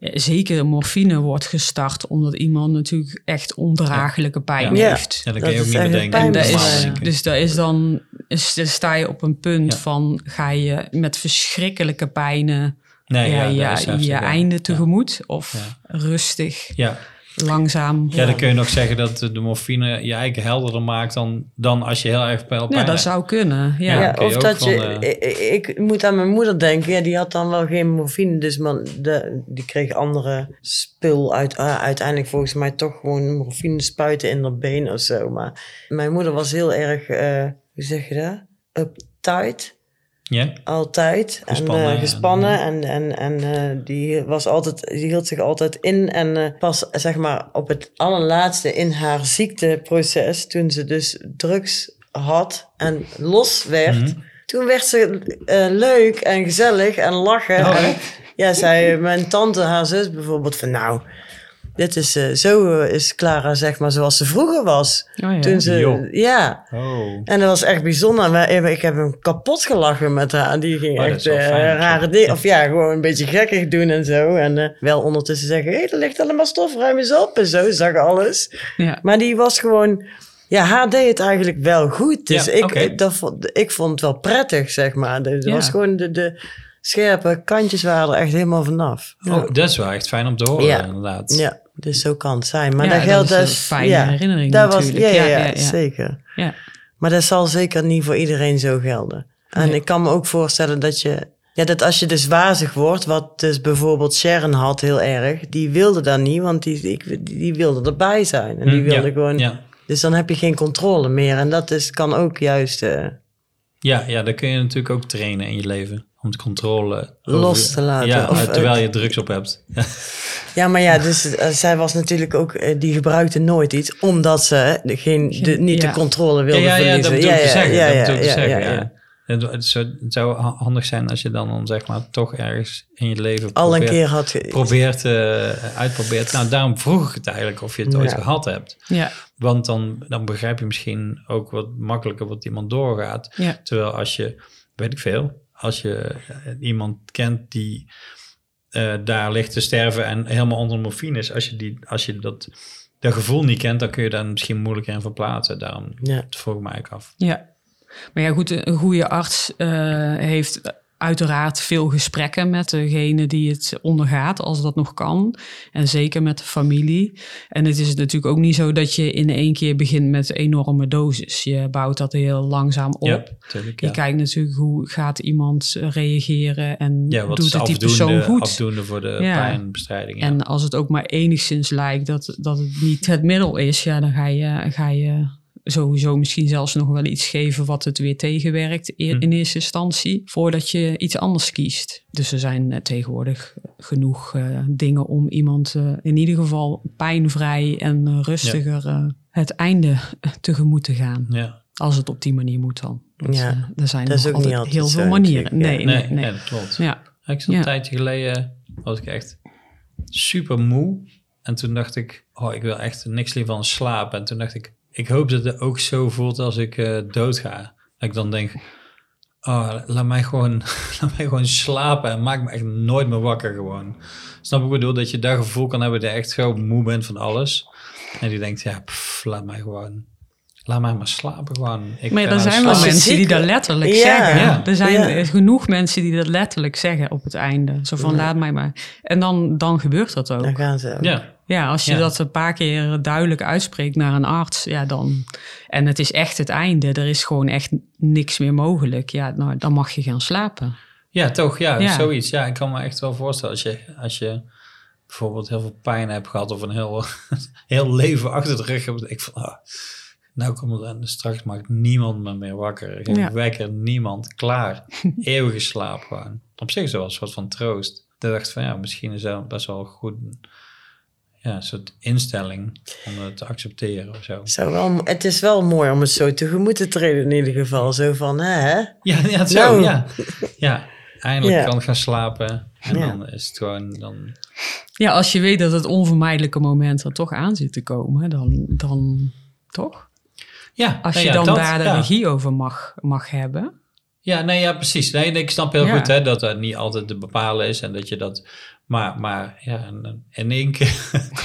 zeker morfine wordt gestart omdat iemand natuurlijk echt ondraaglijke pijn Ja. heeft. ja, dat kun je ook is niet bedenken. En dat is, dus dat is dan, is, dan sta je op een punt Ja. van ga je met verschrikkelijke pijnen nee, ja, je ja. einde tegemoet of Ja. rustig. Ja, langzaam. Ja, dan kun je nog zeggen dat de morfine je eigen helderder maakt dan, dan als je heel erg pijl Ja, dat hebt. zou kunnen. Ja. Kun of dat van, je, eh, ik, ik moet aan mijn moeder denken. Ja, die had dan wel geen morfine, dus man, de, die kreeg andere spul uit. ah, uiteindelijk volgens mij toch gewoon morfine spuiten in haar been of zo. Maar mijn moeder was heel erg, eh, hoe zeg je dat? Uptight. Ja? Altijd. Gespannen, en eh, gespannen. En, en, en eh, die, was altijd, die hield zich altijd in. En eh, pas zeg maar op het allerlaatste in haar ziekteproces, toen ze dus drugs had en los werd, Mhm. toen werd ze leuk en gezellig en lachen. Oh, en, ja, zei mijn tante, haar zus bijvoorbeeld, van nou, dit is eh, zo eh, is Clara zeg maar zoals ze vroeger was. Oh, ja. Toen ze, ja. Oh. En dat was echt bijzonder. Maar ik heb hem kapot gelachen met haar. Die ging Oh, echt eh, fijn, rare dingen. Of ja, gewoon een beetje gekkig doen en zo. En eh, wel ondertussen zeggen: hé, er ligt allemaal stof, ruim eens op en zo. Zag alles. Ja. Maar die was gewoon. Ja, haar deed het eigenlijk wel goed. Dus Ja, ik, dat vond, ik vond het wel prettig, zeg maar. Dus Het Ja. was gewoon de, de scherpe kantjes waren er echt helemaal vanaf. Ja. Oh, dat is wel echt fijn om te horen, Ja. inderdaad. Ja, dus zo kan het zijn. Maar Ja, dat dat geldt is een dus. fijne ja, herinnering dat natuurlijk. ja, ja, Ja, ja, ja, ja. zeker. Ja. Maar dat zal zeker niet voor iedereen zo gelden. En Nee. ik kan me ook voorstellen dat je... Ja, dat als je dus wazig wordt, wat dus bijvoorbeeld Sharon had heel erg, die wilde dat niet, want die, ik, die wilde erbij zijn. En die Hm, wilde ja, gewoon... Ja. Dus dan heb je geen controle meer. En dat is, kan ook juist eh, Ja, ja, dat kun je natuurlijk ook trainen in je leven. Om de controle Los te laten, Ja, of, terwijl eh, je drugs op hebt. [laughs] Ja, maar ja, dus eh, zij was natuurlijk ook, eh, die gebruikte nooit iets, omdat ze de, geen, de, niet Ja. de controle wilde ja, ja, dat verliezen. zeggen. ja, dat ja, bedoel ik te ja, zeggen, ja, ja. ja. Het, zou, het zou ha- handig zijn als je dan, dan zeg maar toch ergens in je leven Al een probeert, keer had ge- probeert eh, uitprobeert. Nou, daarom vroeg ik het eigenlijk of je het ooit gehad hebt. Ja. Want dan, dan begrijp je misschien ook wat makkelijker wat iemand doorgaat. Ja. Terwijl als je, weet ik veel, als je eh, iemand kent die eh, daar ligt te sterven en helemaal onder morfine is, als je, die, als je dat, dat gevoel niet kent, dan kun je daar misschien moeilijker in verplaatsen. Daarom Ja. vroeg ik me eigenlijk af. Ja, maar ja, goed, een goede arts eh, heeft uiteraard veel gesprekken met degene die het ondergaat, als dat nog kan. En zeker met de familie. En het is natuurlijk ook niet zo dat je in één keer begint met enorme doses. Je bouwt dat heel langzaam op. Ja. Je kijkt natuurlijk hoe gaat iemand reageren en Ja, doet het die persoon goed. afdoende voor de pijnbestrijding. En als het ook maar enigszins lijkt dat, dat het niet het middel is, ja, dan ga je, ga je sowieso misschien zelfs nog wel iets geven wat het weer tegenwerkt i- Hm. in eerste instantie, voordat je iets anders kiest. Dus er zijn eh, tegenwoordig genoeg eh, dingen om iemand eh, in ieder geval pijnvrij en eh, rustiger eh, het einde tegemoet te gaan. ja. Als het op die manier moet dan. Want, Ja, eh, er zijn dat is nog ook niet altijd altijd heel veel manieren. Nee, nee, nee. dat klopt. Ja. Ik zat Ja. een tijdje geleden, was ik echt super moe. En toen dacht ik, oh, ik wil echt niks liever dan slapen. En toen dacht ik, ik hoop dat het ook zo voelt als ik eh doodga. Dat ik dan denk, oh, laat mij, gewoon, [laughs] laat mij gewoon slapen en maak me echt nooit meer wakker gewoon. Snap ik bedoel, dat je dat gevoel kan hebben dat je echt zo moe bent van alles. En die denkt, ja, pff, laat mij gewoon, laat mij maar slapen gewoon. Ik Maar er zijn wel mensen die dat letterlijk Ja. zeggen. Ja. Er zijn Ja. genoeg mensen die dat letterlijk zeggen op het einde. Zo van, laat mij maar. En dan, dan gebeurt dat ook. Dan gaan ze ook. Ja, Ja, als je Ja. dat een paar keer duidelijk uitspreekt naar een arts, ja dan. En het is echt het einde. Er is gewoon echt niks meer mogelijk. Ja, nou, dan mag je gaan slapen. Ja, toch? Ja, Ja. zoiets. Ja, ik kan me echt wel voorstellen. Als je, als je bijvoorbeeld heel veel pijn hebt gehad of een heel, [laughs] heel leven achter de rug hebt. Ik van, ah, nou komt het en straks maakt niemand me meer wakker. Geen Ja. wekker, niemand. Klaar. [laughs] Eeuwige slaap gewoon. Op zich is dat wel een soort van troost. Ik dacht van, ja, misschien is dat best wel goed. Ja, een soort instelling om het te accepteren of zo. Zou wel, het is wel mooi om het zo tegemoet te treden in ieder geval. Zo van, hè? Ja, ja zo, Nou. ja. Ja, eindelijk Ja. kan ik gaan slapen. En Ja. dan is het gewoon, dan Ja, als je weet dat het onvermijdelijke moment er toch aan zit te komen, dan, dan toch? Ja, Als nou je ja, dan dat, daar de ja. regie over mag, mag hebben. Ja, nee, ja, precies. Nee, nee, ik snap heel Ja. goed hè, dat dat niet altijd te bepalen is en dat je dat. Maar, maar ja, en, in één keer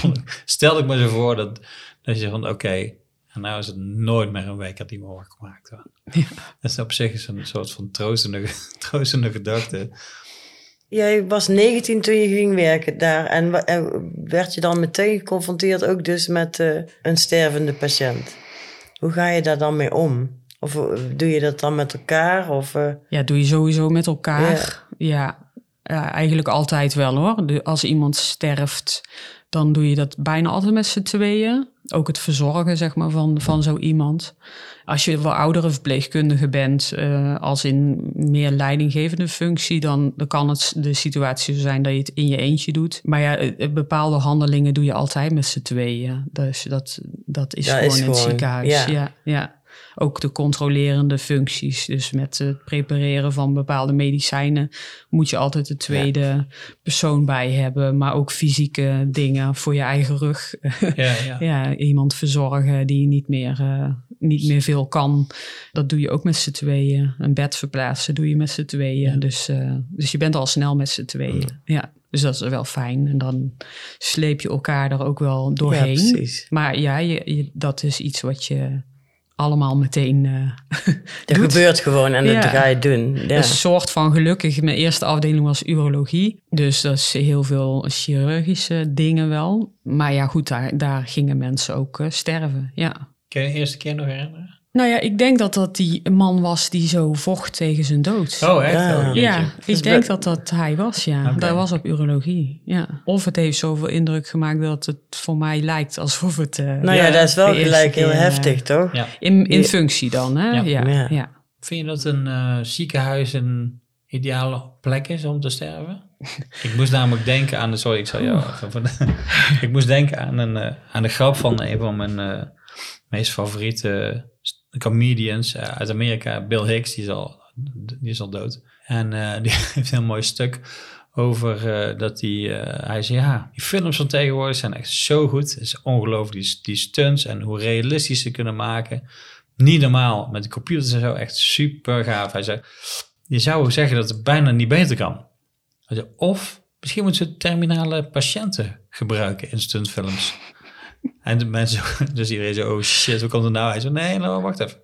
[laughs] stelde ik me zo voor dat, dat je van oké, en nou is het nooit meer een wekker die me wakker maakt. hoor. Ja. Dat is op zich is een soort van troostende, [laughs] troostende gedachte. jij was 19 toen je ging werken daar. En werd je dan meteen geconfronteerd ook dus met eh, een stervende patiënt? Hoe ga je daar dan mee om? Of eh, doe je dat dan met elkaar? Of, eh, Ja, doe je sowieso met elkaar. Ja, ja eigenlijk altijd wel hoor. Als iemand sterft, dan doe je dat bijna altijd met z'n tweeën. Ook het verzorgen zeg maar, van, van zo iemand. Als je wel oudere verpleegkundige bent, eh, als in meer leidinggevende functie, dan, dan kan het de situatie zo zijn dat je het in je eentje doet. Maar ja, eh, eh, bepaalde handelingen doe je altijd met z'n tweeën. Dus dat, dat is gewoon is in het gewoon, ziekenhuis. ja. ja, ja. Ook de controlerende functies. Dus met het prepareren van bepaalde medicijnen moet je altijd de tweede persoon bij hebben. Maar ook fysieke dingen voor je eigen rug. Ja, ja. [laughs] ja, iemand verzorgen die niet meer, eh, niet meer veel kan. Dat doe je ook met z'n tweeën. Een bed verplaatsen doe je met z'n tweeën. Dus, eh, dus je bent al snel met z'n tweeën. Ja. Dus dat is wel fijn. En dan sleep je elkaar er ook wel doorheen. Maar ja, je, je- dat is iets wat je allemaal meteen eh [laughs] Dat doet. gebeurt gewoon en Ja. dat ga je doen. Ja. Dat is een soort van gelukkig. Mijn eerste afdeling was urologie. Dus dat is heel veel chirurgische dingen wel. Maar ja, goed, daar, daar gingen mensen ook eh, sterven. Ja. Kun je de eerste keer nog herinneren? Nou ja, ik denk dat dat die man was die zo vocht tegen zijn dood. Oh, echt? Ja. Oh, ja, Dus ik denk dat dat hij was, ja. Dat was op urologie, ja. Of het heeft zoveel indruk gemaakt dat het voor mij lijkt alsof het... eh, nou ja, Ja, dat is wel gelijk heel keer, eh, heftig, toch? Ja. in, in functie dan, hè? Ja. Ja, ja. Ja. Vind je dat een eh, ziekenhuis een ideale plek is om te sterven? [laughs] ik moest namelijk denken aan de. Sorry, ik zal jou. [laughs] ik moest denken aan, een, aan de grap van een van mijn eh, meest favoriete comedians eh, uit Amerika, Bill Hicks. Die is al, die is al dood. En eh, [laughs] die heeft een heel mooi stuk over eh, dat hij. hij zei: Ja, die films van tegenwoordig zijn echt zo goed. Het is ongelooflijk, die, stunts en hoe realistisch ze kunnen maken. Niet normaal. Met de computers en zo echt super gaaf. Hij zei, je zou zeggen dat het bijna niet beter kan. Of misschien moeten ze terminale patiënten gebruiken in stuntfilms. En de mensen, [laughs] dus iedereen zei, oh shit, hoe komt het nou? Hij zei, nee, nou, wacht even.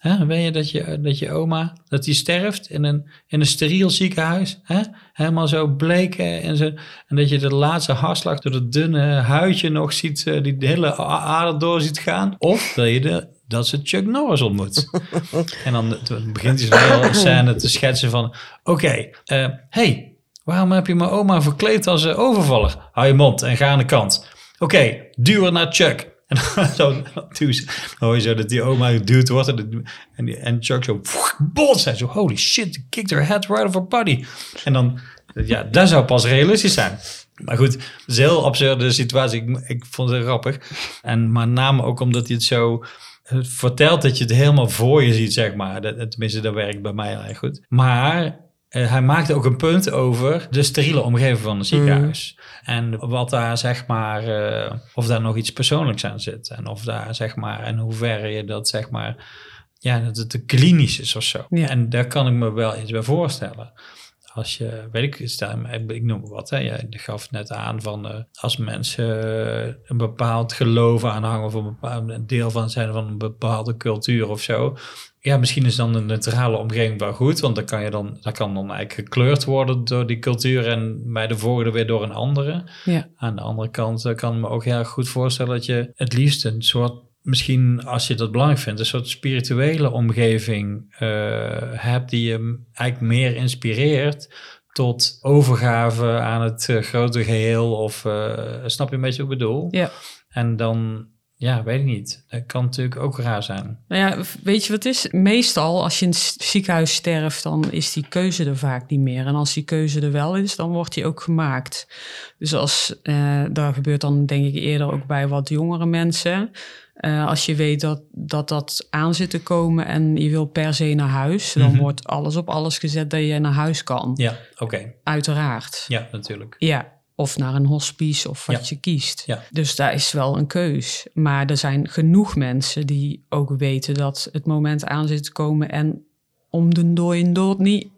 Hè, ben je dat, je dat je oma, dat die sterft in een, in een steriel ziekenhuis? Hè? Helemaal zo bleek eh, en, zo, en dat je de laatste hartslag door het dunne huidje nog ziet, eh, die de hele ader door ziet gaan? Of dat je de, dat ze Chuck Norris ontmoet. [laughs] en dan, dan begint hij zo'n scène te schetsen van, oké, eh, hey, waarom heb je mijn oma verkleed als een overvaller? Hou je mond en ga aan de kant. Oké, duw er naar Chuck. En dan, hoor je zo dat die oma geduwd wordt. En, en, en Chuck zo bots. Hij zo, holy shit, kicked her head right off her body. En dan, ja, dat zou pas realistisch zijn. Maar goed, het is een heel absurde situatie. Ik, ik vond het grappig. En maar name ook omdat hij het zo eh, vertelt dat je het helemaal voor je ziet, zeg maar. Dat, tenminste, dat werkt bij mij heel goed. Maar eh, hij maakte ook een punt over de steriele omgeving van een ziekenhuis. En wat daar, zeg maar, eh, of daar nog iets persoonlijks aan zit. En of daar, zeg maar, en hoe ver je dat, zeg maar, ja, dat het te klinisch is of zo. Ja. En daar kan ik me wel iets bij voorstellen. Als je, weet ik, stel, ik, ik noem wat, hè, jij gaf het net aan van eh, als mensen een bepaald geloof aanhangen of een, bepaald, een deel van zijn van een bepaalde cultuur of zo. Ja, misschien is dan een neutrale omgeving wel goed, want dan kan je dan, dat kan dan eigenlijk gekleurd worden door die cultuur en bij de volgende weer door een andere. Ja. Aan de andere kant eh, kan ik me ook heel goed voorstellen dat je het liefst een soort, misschien als je dat belangrijk vindt, een soort spirituele omgeving eh, hebt die je eigenlijk meer inspireert tot overgave aan het eh, grote geheel. Of snap je een beetje wat ik bedoel? Ja. En dan, ja, weet ik niet. Dat kan natuurlijk ook raar zijn. Nou ja, weet je wat het is? Meestal als je in het ziekenhuis sterft, dan is die keuze er vaak niet meer. En als die keuze er wel is, dan wordt die ook gemaakt. Dus als, eh dat gebeurt dan denk ik eerder ook bij wat jongere mensen. Eh, als je weet dat, dat dat aan zit te komen en je wil per se naar huis, dan Mhm. wordt alles op alles gezet dat je naar huis kan. Ja, oké. Uiteraard. Ja, natuurlijk. Ja, of naar een hospice of wat Ja. je kiest. Ja. Dus daar is wel een keus. Maar er zijn genoeg mensen die ook weten dat het moment aan zit te komen en om de dooi en dood niet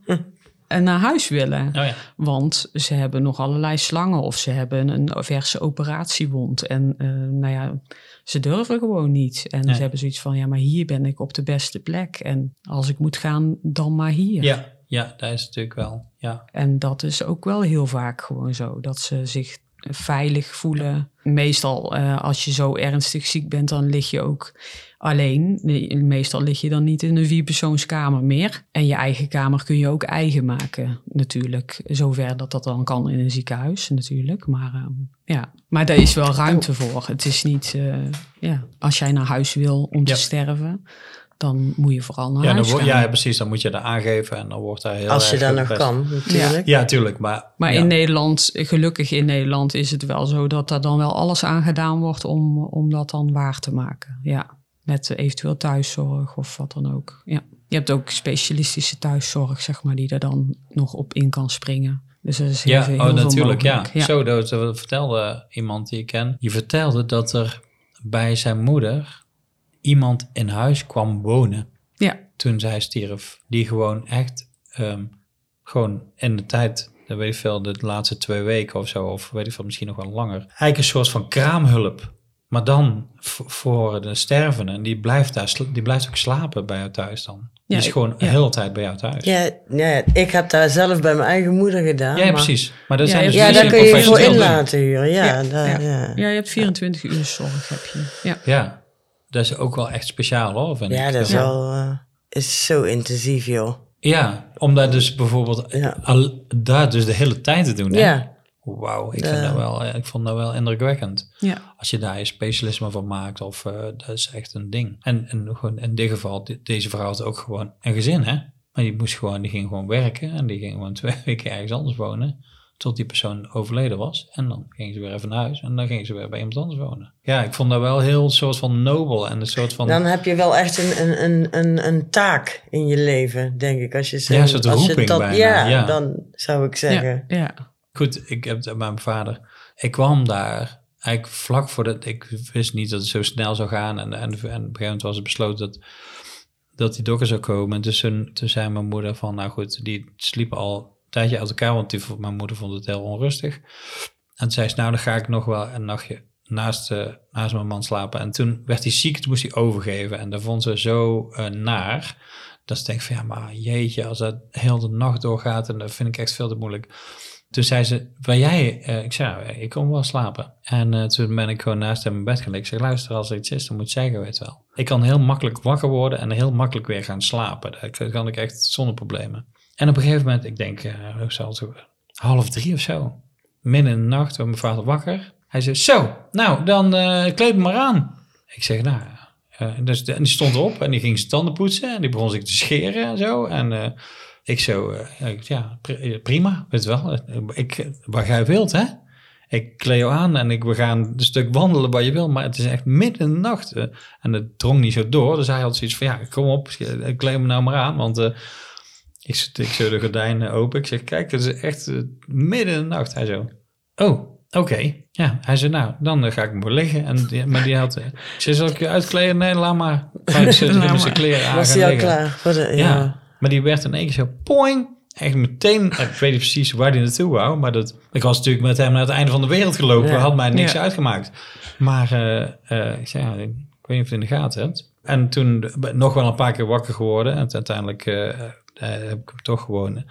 en naar huis willen. Oh ja. Want ze hebben nog allerlei slangen of ze hebben een verse operatiewond. En eh, nou ja, ze durven gewoon niet. En Nee. ze hebben zoiets van, ja, maar hier ben ik op de beste plek. En als ik moet gaan, dan maar hier. Ja, ja, dat is natuurlijk wel. Ja, En dat is ook wel heel vaak gewoon zo. Dat ze zich veilig voelen. Meestal eh, als je zo ernstig ziek bent, dan lig je ook alleen. Meestal lig je dan niet in een vierpersoonskamer meer. En je eigen kamer kun je ook eigen maken natuurlijk. Zover dat dat dan kan in een ziekenhuis natuurlijk. Maar ehm, ja, maar daar is wel ruimte voor. Het is niet, eh, ja, als jij naar huis wil om te Ja. sterven, dan moet je vooral naar ja, dan huis gaan. ja, precies. Dan moet je dat aangeven en dan wordt daar heel Als je dat nog best- kan, natuurlijk. Ja, tuurlijk. Maar, Maar ja. in Nederland, gelukkig in Nederland, is het wel zo dat er dan wel alles aan gedaan wordt om, om dat dan waar te maken. Ja, met eventueel thuiszorg of wat dan ook. Ja. Je hebt ook specialistische thuiszorg, zeg maar, die er dan nog op in kan springen. Dus er is heel, Ja, veel, oh, heel natuurlijk, ja. Zo, dat dat vertelde iemand die ik ken. Die vertelde dat er bij zijn moeder iemand in huis kwam wonen Ja, toen zij stierf. Die gewoon echt, ehm, gewoon in de tijd, dat weet ik veel, de laatste twee weken of zo, of weet ik veel, misschien nog wel langer. Eigenlijk een soort van kraamhulp. Maar dan voor de stervenden. En die blijft, daar, die blijft ook slapen bij jou thuis dan. Die Ja, is ik- gewoon de ja. hele tijd bij jou thuis. Ja, ja, ik heb daar zelf bij mijn eigen moeder gedaan. Ja, maar- precies. Maar dat Ja, zijn dus Ja, daar die kun je je voor in professioneel doen. laten huren. Ja, Ja, daar- ja. ja. ja, je hebt 24 uur zorg, heb je. Ja. Ja, dat is ook wel echt speciaal hoor. Vind Ja, ik. dat is Ja. wel eh, is zo intensief, joh. Ja, om dat dus bijvoorbeeld Ja. al, daar dus de hele tijd te doen. Hè? Ja, Wauw, ik, Ja. vind dat wel, eh, ik vond dat wel indrukwekkend. Ja. Als je daar je specialisme van maakt, of eh, dat is echt een ding. En, en gewoon in dit geval, de- deze vrouw had ook gewoon een gezin, hè? Maar die moest gewoon, die ging gewoon werken en die ging gewoon twee [laughs] weken ergens anders wonen. Tot die persoon overleden was. En dan ging ze weer even naar huis en dan ging ze weer bij iemand anders wonen. Ja, ik vond dat wel heel soort van nobel en een soort van... dan heb je wel echt een, een, een, een, een taak in je leven, denk ik. Als je zo, Ja, een soort als je roeping bijna, Ja, ja. dan zou ik zeggen. Ja, ja. Goed, ik heb mijn vader. Ik kwam daar eigenlijk vlak voordat ik wist niet dat het zo snel zou gaan. En, en, en op een gegeven moment was het besloten dat, dat die dokter zou komen. En dus toen, toen zei mijn moeder van, nou goed, die sliepen al tijdje uit elkaar, want mijn moeder vond het heel onrustig. En zei ze, nou dan ga ik nog wel een nachtje naast, eh, naast mijn man slapen. En toen werd hij ziek, toen moest hij overgeven. En dat vond ze zo eh, naar. Dat ze denkt van, ja maar jeetje, als dat heel de nacht doorgaat, en dat vind ik echt veel te moeilijk. Toen zei ze, wil jij, eh, ik zei, nou, ik kom wel slapen. En toen ben ik gewoon naast hem in bed gaan. Ik zeg, luister, als er iets is, dan moet zeggen, weet wel. Ik kan heel makkelijk wakker worden en heel makkelijk weer gaan slapen. Dat kan ik echt zonder problemen. En op een gegeven moment, ik denk, uh, half drie of zo. Midden in de nacht werd mijn vader wakker. Hij zei, zo, nou, dan eh, kleed me maar aan. Ik zeg, nou, uh, dus, en die stond op en die ging zijn tanden poetsen. En die begon zich te scheren en zo. En ik zo, ja, prima, weet wel. Ik, waar jij wilt, hè? Ik kleed jou aan en ik, we gaan een stuk wandelen waar je wil. Maar het is echt midden in de nacht. En het drong niet zo door. Dus hij had zoiets van, ja, kom op, kleed me nou maar aan. Want ik, ik zo de gordijnen open. Ik zeg, kijk, het is echt uh, midden in de nacht. Hij zo, oh, oké. Okay. Ja, hij zei, nou, dan ga ik maar liggen. En die, maar die had, ik zei, zal ik je uitkleden? Nee, laat maar. Ik [laughs] zet zijn kleren aan. Was hij al klaar? Voor de, ja. ja. Maar die werd in één keer zo, poing. Echt meteen, ik weet niet precies waar hij naartoe wou, maar dat, ik was natuurlijk met hem naar het einde van de wereld gelopen. Ja. had mij niks ja. uitgemaakt. Maar ik zei, ja, ik weet niet of je het in de gaten hebt. En toen nog wel een paar keer wakker geworden. En uiteindelijk uh, heb ik hem toch gewoon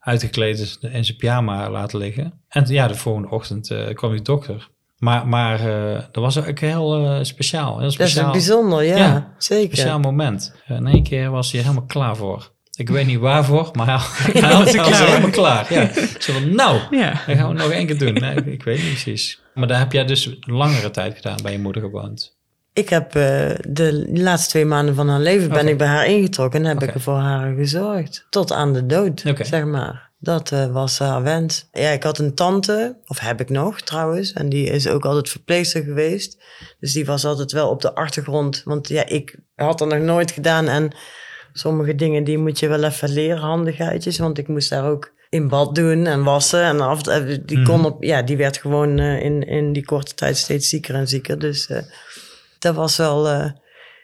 uitgekleed in zijn pyjama laten liggen. En ja, de volgende ochtend uh, kwam die dokter. Maar, maar uh, dat was ook heel uh, speciaal. Heel speciaal. Dat is bijzonder, ja, ja zeker. speciaal moment. In één keer was hij helemaal klaar voor. Ik weet niet waarvoor, maar hij, [laughs] hij was, helemaal klaar. Ja. Zo van, nou, ja. dat gaan we nog één keer doen. Nee, ik, ik, weet niet precies. Maar daar heb jij dus langere tijd gedaan bij je moeder gewoond. Ik heb uh, de laatste twee maanden van haar leven okay. ben ik bij haar ingetrokken en heb okay. ik voor haar gezorgd. Tot aan de dood, okay. zeg maar. Dat uh, was haar wens. Ja, ik had een tante, of heb ik nog trouwens, en die is ook altijd verpleegster geweest. Dus die was altijd wel op de achtergrond. Want ja, ik had dat nog nooit gedaan en sommige dingen die moet je wel even leren, handigheidjes. Want ik moest daar ook in bad doen en wassen. En af, die, kon op, ja, die werd gewoon uh, in, in die korte tijd steeds zieker en zieker. Dus dat was wel, uh,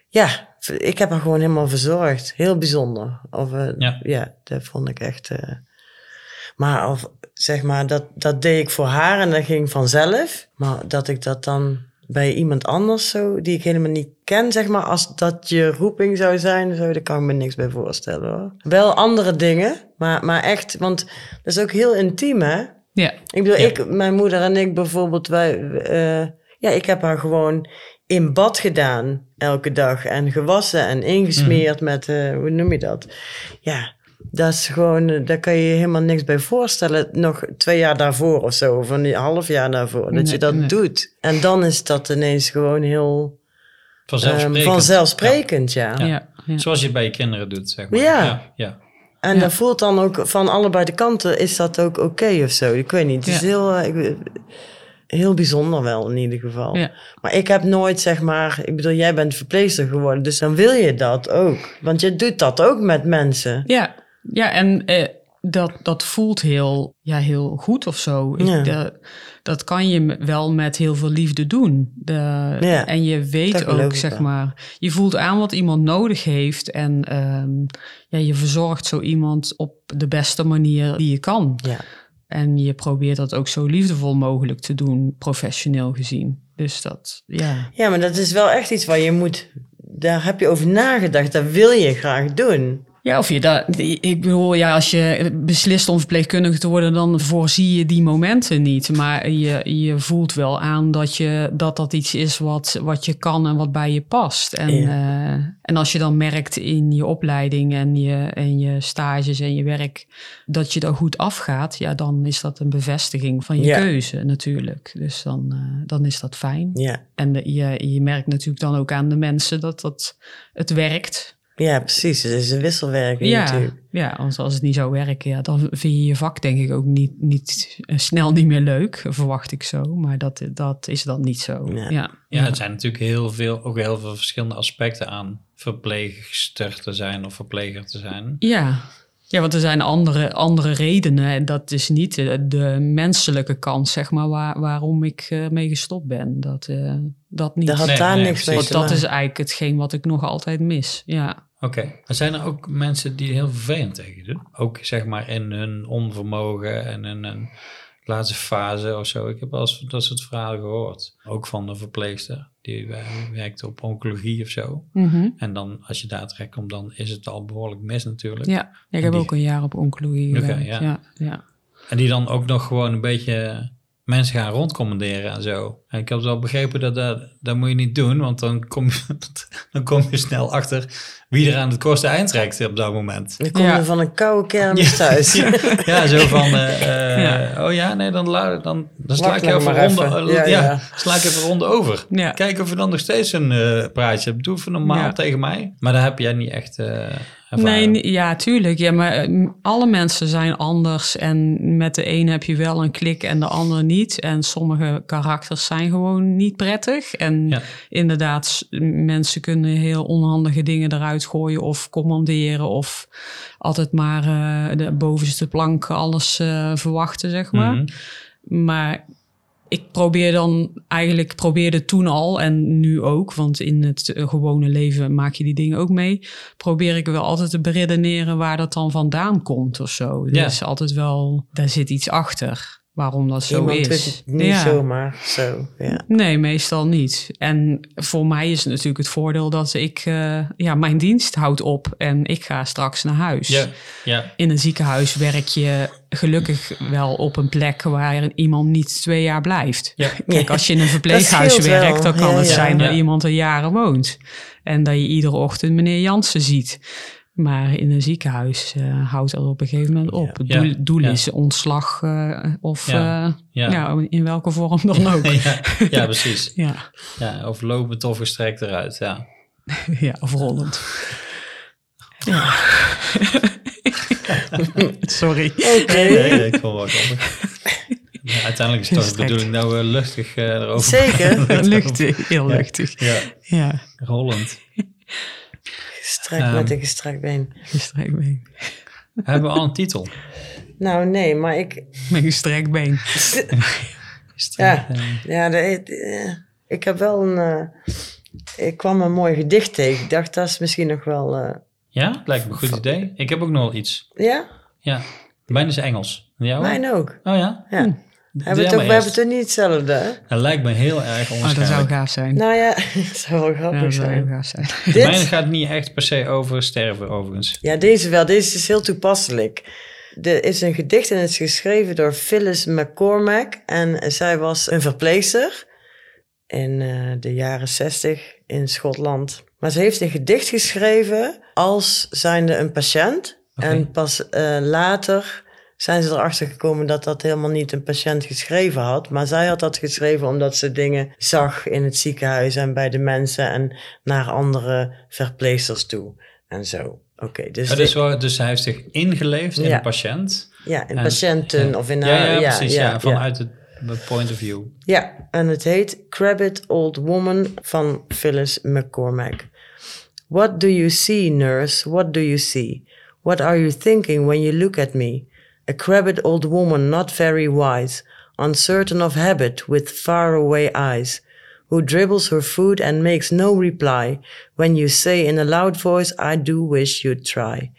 ja, ik heb haar gewoon helemaal verzorgd. Heel bijzonder. Of, ja. ja, dat vond ik echt. maar of, zeg maar, dat, dat deed ik voor haar en dat ging vanzelf. Maar dat ik dat dan bij iemand anders zo, die ik helemaal niet ken, zeg maar, als dat je roeping zou zijn, zo, daar kan ik me niks bij voorstellen hoor. Wel andere dingen, maar, maar echt, want dat is ook heel intiem hè. Ja, Ik bedoel, Ja. ik, mijn moeder en ik bijvoorbeeld, wij, eh, ja, ik heb haar gewoon in bad gedaan elke dag en gewassen en ingesmeerd Mhm. met, eh, hoe noem je dat? Ja, dat is gewoon, eh, daar kan je je helemaal niks bij voorstellen. Nog twee jaar daarvoor of zo, of een half jaar daarvoor, dat Nee, je dat nee. doet. En dan is dat ineens gewoon heel Vanzelfsprekend. ehm, vanzelfsprekend, ja. ja. Ja. ja. Zoals je het bij je kinderen doet, zeg maar. Ja. ja. ja. En Ja. dat voelt dan ook van allebei de kanten, is dat ook oké of zo? Ik weet niet, het is heel, eh, ik, heel bijzonder wel in ieder geval. Ja. Maar ik heb nooit, zeg maar, ik bedoel, jij bent verpleegster geworden, dus dan wil je dat ook. Want je doet dat ook met mensen. Ja, ja en eh, dat, dat voelt heel, ja, heel goed of zo. Ik- de- dat kan je wel met heel veel liefde doen. De, Ja, en je weet ook, zeg wel. maar, je voelt aan wat iemand nodig heeft. En ehm, ja, je verzorgt zo iemand op de beste manier die je kan. Ja. En je probeert dat ook zo liefdevol mogelijk te doen, professioneel gezien. Dus dat, ja. ja, maar dat is wel echt iets waar je moet, daar heb je over nagedacht, dat wil je graag doen. Ja, of je dat. Ik bedoel, ja, als je beslist om verpleegkundige te worden, dan voorzie je die momenten niet. Maar je, je voelt wel aan dat, je, dat dat iets is wat, wat je kan en wat bij je past. En, Ja. eh, en als je dan merkt in je opleiding en je, en je stages en je werk dat je er goed afgaat, ja, dan is dat een bevestiging van je Ja. keuze natuurlijk. Dus dan, eh, dan is dat fijn. Ja, En de- je, je merkt natuurlijk dan ook aan de mensen dat, dat het werkt. Ja precies. Het is een wisselwerking Ja, natuurlijk. ja want als het niet zou werken, ja, dan vind je je vak denk ik ook niet, niet eh, snel niet meer leuk, verwacht ik zo. Maar dat, dat is dan niet zo. Ja. Ja, Ja, het zijn natuurlijk heel veel, ook heel veel verschillende aspecten aan verpleegster te zijn of verpleger te zijn. ja. Ja, want er zijn andere, andere redenen. En dat is niet de, de menselijke kant, zeg maar, waar, waarom ik eh, mee gestopt ben. Dat, eh, dat niet. Dat had Nee, daar nee, niks mee Want dat is eigenlijk hetgeen wat ik nog altijd mis. Ja. Oké. Maar zijn er ook mensen die heel vervelend tegen je doen? Ook zeg maar in hun onvermogen en in hun laatste fase of zo. Ik heb wel eens dat soort verhalen gehoord. Ook van een verpleegster die werkte op oncologie of zo. Mhm. En dan als je daar terecht komt, dan is het al behoorlijk mis natuurlijk. ja. Ik heb die- ook een jaar op oncologie ja. Ja, En die dan ook nog gewoon een beetje mensen gaan rondcommanderen en zo. En ik heb wel begrepen dat dat, dat moet je niet doen, want dan kom, je, [laughs] dan kom je snel achter wie er aan het kortste eind trekt op dat moment. Dan kom je Ja. van een koude kermis thuis. [laughs] Ja, ja, zo van, eh, eh, Ja. oh ja, nee, dan, dan, dan sla ik nog even maar ronde, even. Ja, ja, ja. sla ik even ronde over. Ja. Kijk of je dan nog steeds een eh, praatje hebt. Doe even normaal Ja. tegen mij. Maar daar heb jij niet echt Nee, ja, tuurlijk. Ja, maar eh, alle mensen zijn anders. En met de een heb je wel een klik en de ander niet. En sommige karakters zijn gewoon niet prettig. En Ja. inderdaad, mensen kunnen heel onhandige dingen eruit gooien of commanderen. Of altijd maar eh, de bovenste plank alles eh, verwachten, zeg maar. Mhm. Maar ik probeer dan eigenlijk, probeerde toen al en nu ook, want in het eh, gewone leven maak je die dingen ook mee, probeer ik wel altijd te beredeneren waar dat dan vandaan komt of zo. Ja. Dus altijd wel, daar zit iets achter waarom dat zo Iemand is. niet Ja. zomaar zo. Ja. Nee, meestal niet. En voor mij is het natuurlijk het voordeel dat ik, eh, ja, mijn dienst houdt op en ik ga straks naar huis. Ja, ja, In een ziekenhuis werk je gelukkig wel op een plek waar iemand niet twee jaar blijft. ja. Kijk, als je in een [laughs] verpleeghuis werkt, dan kan Ja, het ja. zijn dat Ja. iemand er jaren woont. En dat je iedere ochtend meneer Jansen ziet. Maar in een ziekenhuis eh, houdt dat op een gegeven moment op. Het Ja. doel, doel Ja. is ontslag eh, of Ja. eh, Ja. ja, in welke vorm dan [laughs] ook. ja, ja, precies. [laughs] Ja, Ja, of lopend of gestrekt eruit, ja. [laughs] ja of rollend. Ja. Sorry. Oké. Nee, nee, ik vond het wel grappig. Ja, uiteindelijk is het toch de bedoeling dat we luchtig eh, erover Zeker. Luchtig, heel luchtig. Ja, Ja, rollend. Gestrekt Ehm. met een gestrekt been. gestrekt been. [laughs] Hebben we al een titel? Nou, nee, maar ik... Met gestrekt been. [laughs] Ja, ja de, eh, ik heb wel een... eh, ik kwam een mooi gedicht tegen. Ik dacht, dat is misschien nog wel... eh, Ja, lijkt me een goed idee. Ik heb ook nog wel iets. ja, Ja, mijn is Engels. En jou? mijn ook. Oh ja? Ja. Hebben Doe we, hebben eerst. toch niet hetzelfde, hè? Dat lijkt me heel erg Oh, dat zou onwaarschijnlijk. gaaf zijn. Nou ja, [laughs] het zou wel Ja, grappig dat zou zijn. gaaf zijn. Mijn Dit, gaat niet echt per se over sterven, overigens. ja, deze wel. Deze is heel toepasselijk. Er is een gedicht en het is geschreven door Phyllis McCormack. En zij was een verpleegster in eh, de jaren zestig in Schotland. Maar ze heeft een gedicht geschreven als zijnde een patiënt. En pas eh, later zijn ze erachter gekomen dat dat helemaal niet een patiënt geschreven had. Maar zij had dat geschreven omdat ze dingen zag in het ziekenhuis en bij de mensen en naar andere verpleegsters toe. En zo. Oké, dus, Oh, dus, wel- dus hij heeft zich ingeleefd in Ja. een patiënt. ja, in en- patiënten ja. of in Ja, haar- ja, precies. Ja, vanuit het point of view. Ja, en het heet Crabbit Old Woman van Phyllis McCormack. What do you see, nurse? What do you see? What are you thinking when you look at me? A crabbed old woman, not very wise, uncertain of habit, with faraway eyes, who dribbles her food and makes no reply when you say in a loud voice, I do wish you'd try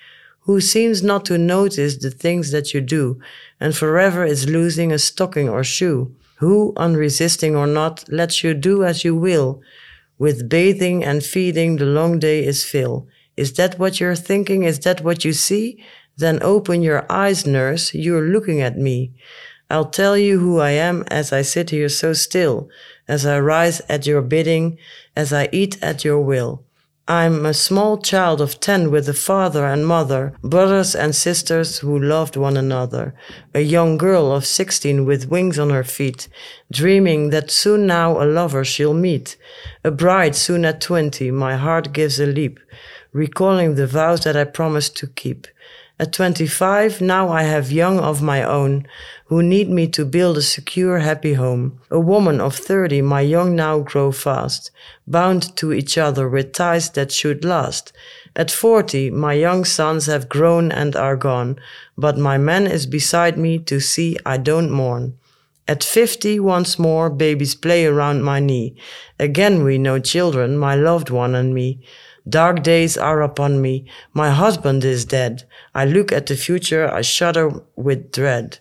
who seems not to notice the things that you do, and forever is losing a stocking or shoe, who, unresisting or not, lets you do as you will. With bathing and feeding, the long day is fill. Is that what you're thinking? Is that what you see? Then open your eyes, nurse. You're looking at me. I'll tell you who I am as I sit here so still, as I rise at your bidding, as I eat at your will. I'm a small child of ten with a father and mother, brothers and sisters who loved one another. A young girl of sixteen with wings on her feet, dreaming that soon now a lover she'll meet. A bride soon at twenty, my heart gives a leap, recalling the vows that I promised to keep. At 25, now I have young of my own, who need me to build a secure, happy home. A woman of 30, my young now grow fast, bound to each other with ties that should last. At 40, my young sons have grown and are gone, but my man is beside me to see I don't mourn. At 50, once more, babies play around my knee. Again, we know children, my loved one and me. Dark days are upon me. My husband is dead. I look at the future. I shudder with dread.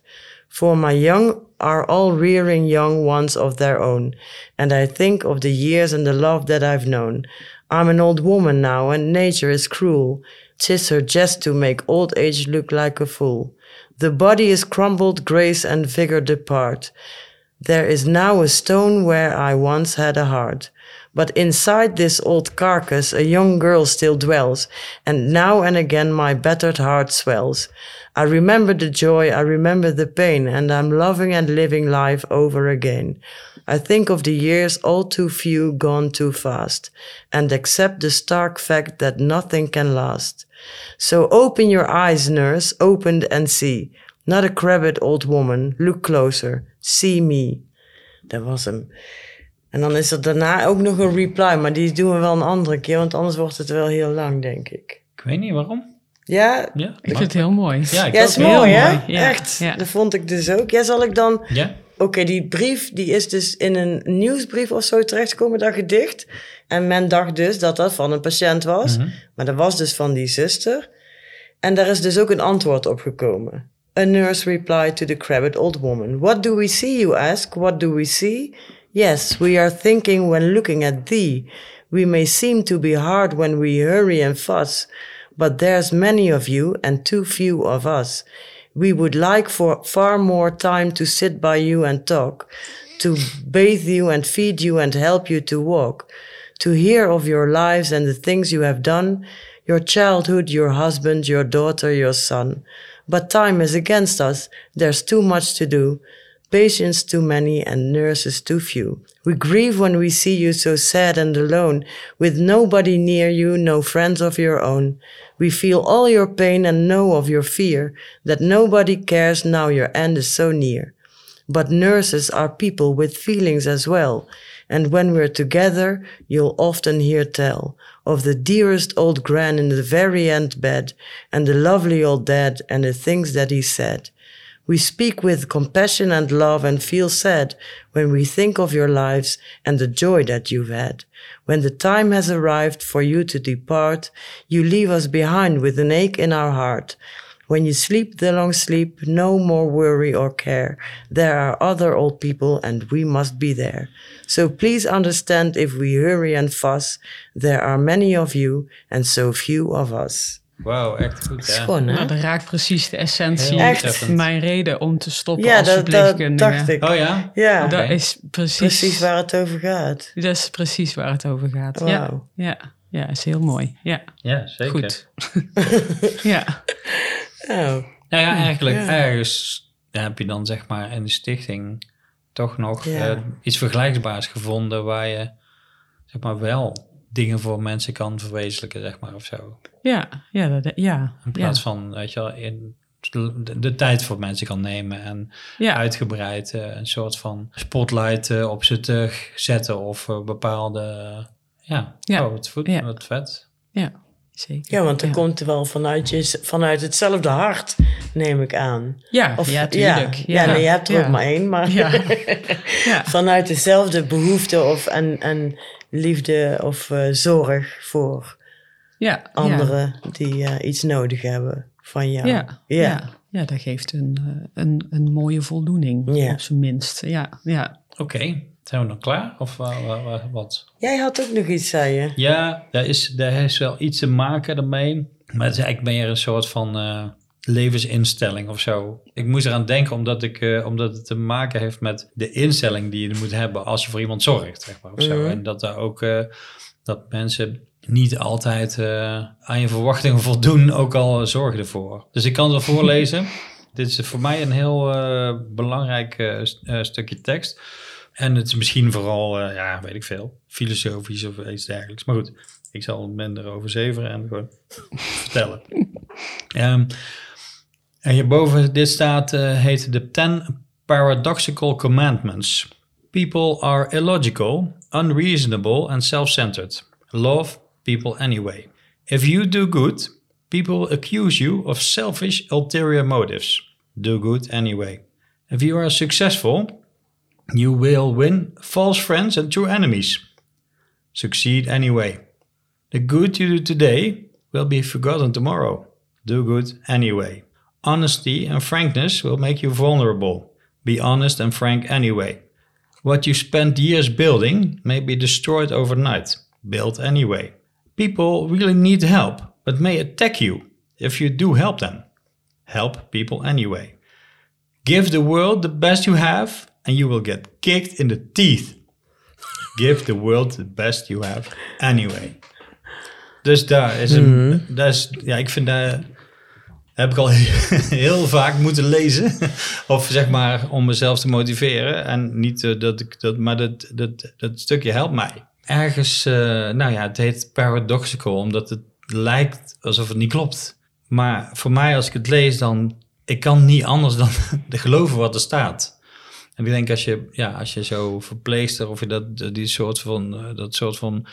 For my young are all rearing young ones of their own. And I think of the years and the love that I've known. I'm an old woman now, and nature is cruel. 'Tis her jest to make old age look like a fool. The body is crumbled, grace and vigor depart. There is now a stone where I once had a heart. But inside this old carcass a young girl still dwells, and now and again my battered heart swells. I remember the joy, I remember the pain, and I'm loving and living life over again. I think of the years all too few gone too fast, and accept the stark fact that nothing can last. So open your eyes, nurse, open and see. Not a crabbed old woman, look closer, see me. Dat was hem. En dan is er daarna ook nog een reply, maar die doen we wel een andere keer, want anders wordt het wel heel lang, denk ik. Ik weet niet waarom. Ja, Ja, Ik vind het heel mooi. Ja, ik ja ook. is mooi, Heel hè? mooi, ja, Echt. ja. Dat vond ik dus ook. Ja, zal ik dan... Ja? Oké, die brief die is dus in een nieuwsbrief of zo terechtgekomen, dat gedicht. En men dacht dus dat dat van een patiënt was. Mhm. Maar dat was dus van die zuster. En daar is dus ook een antwoord op gekomen. A nurse replied to the crabbed old woman. What do we see, you ask? What do we see? Yes, we are thinking when looking at thee. We may seem to be hard when we hurry and fuss, but there's many of you and too few of us. We would like for far more time to sit by you and talk, to bathe you and feed you and help you to walk, to hear of your lives and the things you have done, your childhood, your husband, your daughter, your son. But time is against us. There's too much to do. Patients too many and nurses too few. We grieve when we see you so sad and alone, with nobody near you, no friends of your own. We feel all your pain and know of your fear, that nobody cares now your end is so near. But nurses are people with feelings as well, and when we're together, you'll often hear tell of the dearest old gran in the very end bed, and the lovely old dad and the things that he said. We speak with compassion and love and feel sad when we think of your lives and the joy that you've had. When the time has arrived for you to depart, you leave us behind with an ache in our heart. When you sleep the long sleep, no more worry or care. There are other old people and we must be there. So please understand if we hurry and fuss. There are many of you and so few of us. Wauw, echt goed. Ja. Schoon, hè? Nou, dat raakt precies de essentie. Echt. Mijn reden om te stoppen Ja, als dat, dat dacht ik. Oh ja? Ja, Dat is precies, precies waar het over gaat. Dat is precies waar het over gaat. Ja, Wauw. ja, ja, is heel mooi. Ja, Ja, zeker. goed. [laughs] ja, Oh, Nou ja, eigenlijk Ja. ergens heb je dan zeg maar in de stichting toch nog Ja. eh, iets vergelijkbaars gevonden waar je zeg maar wel dingen voor mensen kan verwezenlijken, zeg maar, of zo. Ja, ja, dat, ja, In plaats ja. van, weet je wel, in de, de tijd voor mensen kan nemen en ja. uitgebreid eh, een soort van spotlight eh, op ze te zetten of eh, bepaalde, ja, Ja. oh, wat, Ja. wat vet. ja, zeker. ja, want dat ja. komt er wel vanuit, je, vanuit hetzelfde hart, neem ik aan. Ja, Of, ja, tuurlijk. Ja, nee, je hebt er ja. ook maar één, maar Ja. [laughs] ja. vanuit dezelfde behoefte of, en, en liefde of eh, zorg voor ja, anderen die eh, iets nodig hebben van jou. Ja, ja. ja. ja dat geeft een, eh, een, een mooie voldoening, Ja. op zijn minst. Ja, ja. Oké, zijn we dan klaar? Of wa- wat? Jij had ook nog iets, zei je. Ja, daar is, daar is wel iets te maken daarmee. Maar het is eigenlijk meer een soort van eh, levensinstelling of zo. Ik moest eraan denken omdat, ik, eh, omdat het te maken heeft met de instelling die je moet hebben als je voor iemand zorgt. Zeg maar, of zo. Mhm. En dat daar ook eh, dat mensen niet altijd eh, aan je verwachtingen voldoen, ook al zorgen ervoor. Dus ik kan het wel voorlezen. [laughs] Dit is voor mij een heel eh, belangrijk eh, st- stukje tekst. En het is misschien vooral, ja, weet ik veel, filosofisch of iets dergelijks. Maar goed, ik zal het minder over zeveren en gewoon [laughs] vertellen. Ehm, en hierboven, dit staat, heet de Ten Paradoxical Commandments. People are illogical, unreasonable and self-centered. Love people anyway. If you do good, people accuse you of selfish ulterior motives. Do good anyway. If you are successful, you will win false friends and true enemies. Succeed anyway. The good you do today will be forgotten tomorrow. Do good anyway. Honesty and frankness will make you vulnerable. Be honest and frank anyway. What you spent years building may be destroyed overnight. Build anyway. People really need help, but may attack you if you do help them. Help people anyway. Give the world the best you have, and you will get kicked in the teeth. Give the world the best you have anyway. Dus daar is een. daar is, ja, ik vind daar. Heb ik al [laughs] heel vaak moeten lezen. [laughs] Of zeg maar om mezelf te motiveren. En niet eh, dat ik dat. Maar dat, dat, dat stukje helpt mij. Ergens. eh, nou ja, het heet paradoxical. Omdat het lijkt alsof het niet klopt. Maar voor mij, als ik het lees, dan. Ik kan niet anders dan [laughs] geloven wat er staat. En ik denk als je, ja, als je zo verpleegster of je dat, die soort van, eh, dat soort van,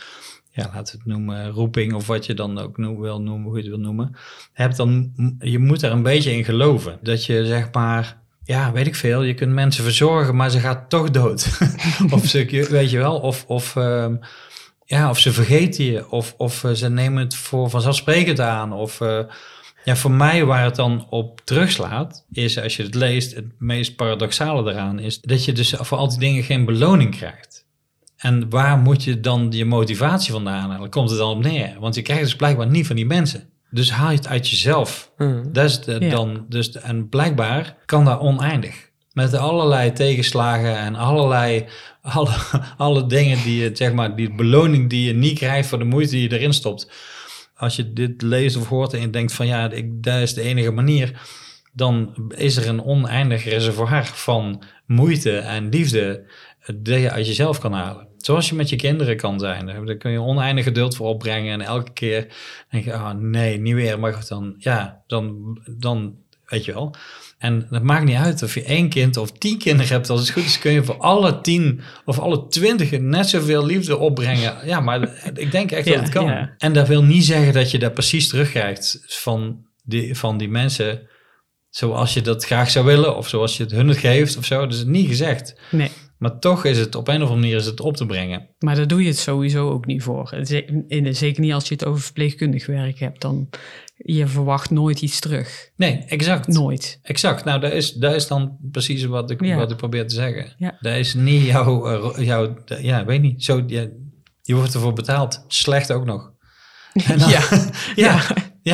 ja, laten we het noemen, roeping of wat je dan ook wil noemen, hoe je het wil noemen, hebt dan, je moet er een beetje in geloven. Dat je zeg maar, ja, weet ik veel, je kunt mensen verzorgen, maar ze gaat toch dood. [laughs] of ze, weet je wel, of, of, ehm, ja, of ze vergeten je, of, of eh, ze nemen het voor vanzelfsprekend aan, of... eh, ja, voor mij waar het dan op terugslaat, is als je het leest, het meest paradoxale eraan is dat je dus voor al die dingen geen beloning krijgt. En waar moet je dan je motivatie vandaan halen? Komt het dan op neer? Want je krijgt dus blijkbaar niet van die mensen. Dus haal je het uit jezelf. Hmm. Dat is de, Ja. dan, dus, en blijkbaar kan dat oneindig. Met allerlei tegenslagen en allerlei alle, [laughs] alle dingen die je, zeg maar, die beloning die je niet krijgt voor de moeite die je erin stopt. Als je dit leest of hoort en je denkt van ja, ik, dat is de enige manier, dan is er een oneindig reservoir van moeite en liefde dat je uit jezelf kan halen. Zoals je met je kinderen kan zijn. Daar kun je oneindig geduld voor opbrengen. En elke keer denk je, oh nee, niet weer. Maar dan, ja, dan, dan weet je wel. En het maakt niet uit of je één kind of tien kinderen hebt. Als het goed is, kun je voor alle tien of alle twintig net zoveel liefde opbrengen. Ja, maar ik denk echt Ja, dat het kan. ja. En dat wil niet zeggen dat je dat precies terugkrijgt van die, van die mensen. Zoals je dat graag zou willen. Of zoals je het hun het geeft of zo. Dat is niet gezegd. Nee. Maar toch is het op een of andere manier is het op te brengen. Maar daar doe je het sowieso ook niet voor. Zeker niet als je het over verpleegkundig werk hebt. Dan je verwacht nooit iets terug. Nee, exact. Nooit. Exact. Nou, dat is, dat is dan precies wat ik, Ja. wat ik probeer te zeggen. Ja. Dat is niet jouw, eh, jouw ja, weet niet. Zo, je, je wordt ervoor betaald. Slecht ook nog. [laughs] En dan- Ja. [laughs] ja. Ja,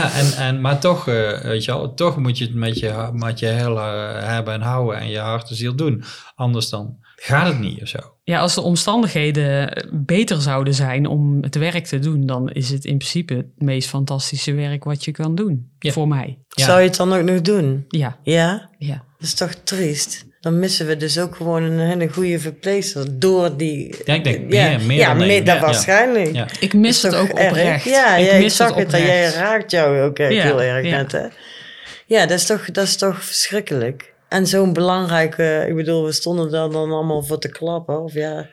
en, en, maar toch, eh, weet je wel, toch moet je het met je, met je hele hebben en houden en je hart en ziel doen. Anders dan gaat het niet of zo. Ja, als de omstandigheden beter zouden zijn om het werk te doen, dan is het in principe het meest fantastische werk wat je kan doen. Ja. Voor mij. Ja. Zou je het dan ook nog doen? Ja, Ja? ja. Dat is toch triest? Dan missen we dus ook gewoon een hele goede verpleegster door die... Ja, ik denk ja, meer- meer ja, dan meer dan Ja, ja. waarschijnlijk. Ja. Ik mis Is het ook erg? oprecht. Ja, ja, ik ik, mis zag het, dat jij raakt jou ook echt Ja, heel erg ja. net, hè? Ja, dat is toch, dat is toch verschrikkelijk. En zo'n belangrijke, ik bedoel, we stonden daar dan allemaal voor te klappen, of ja,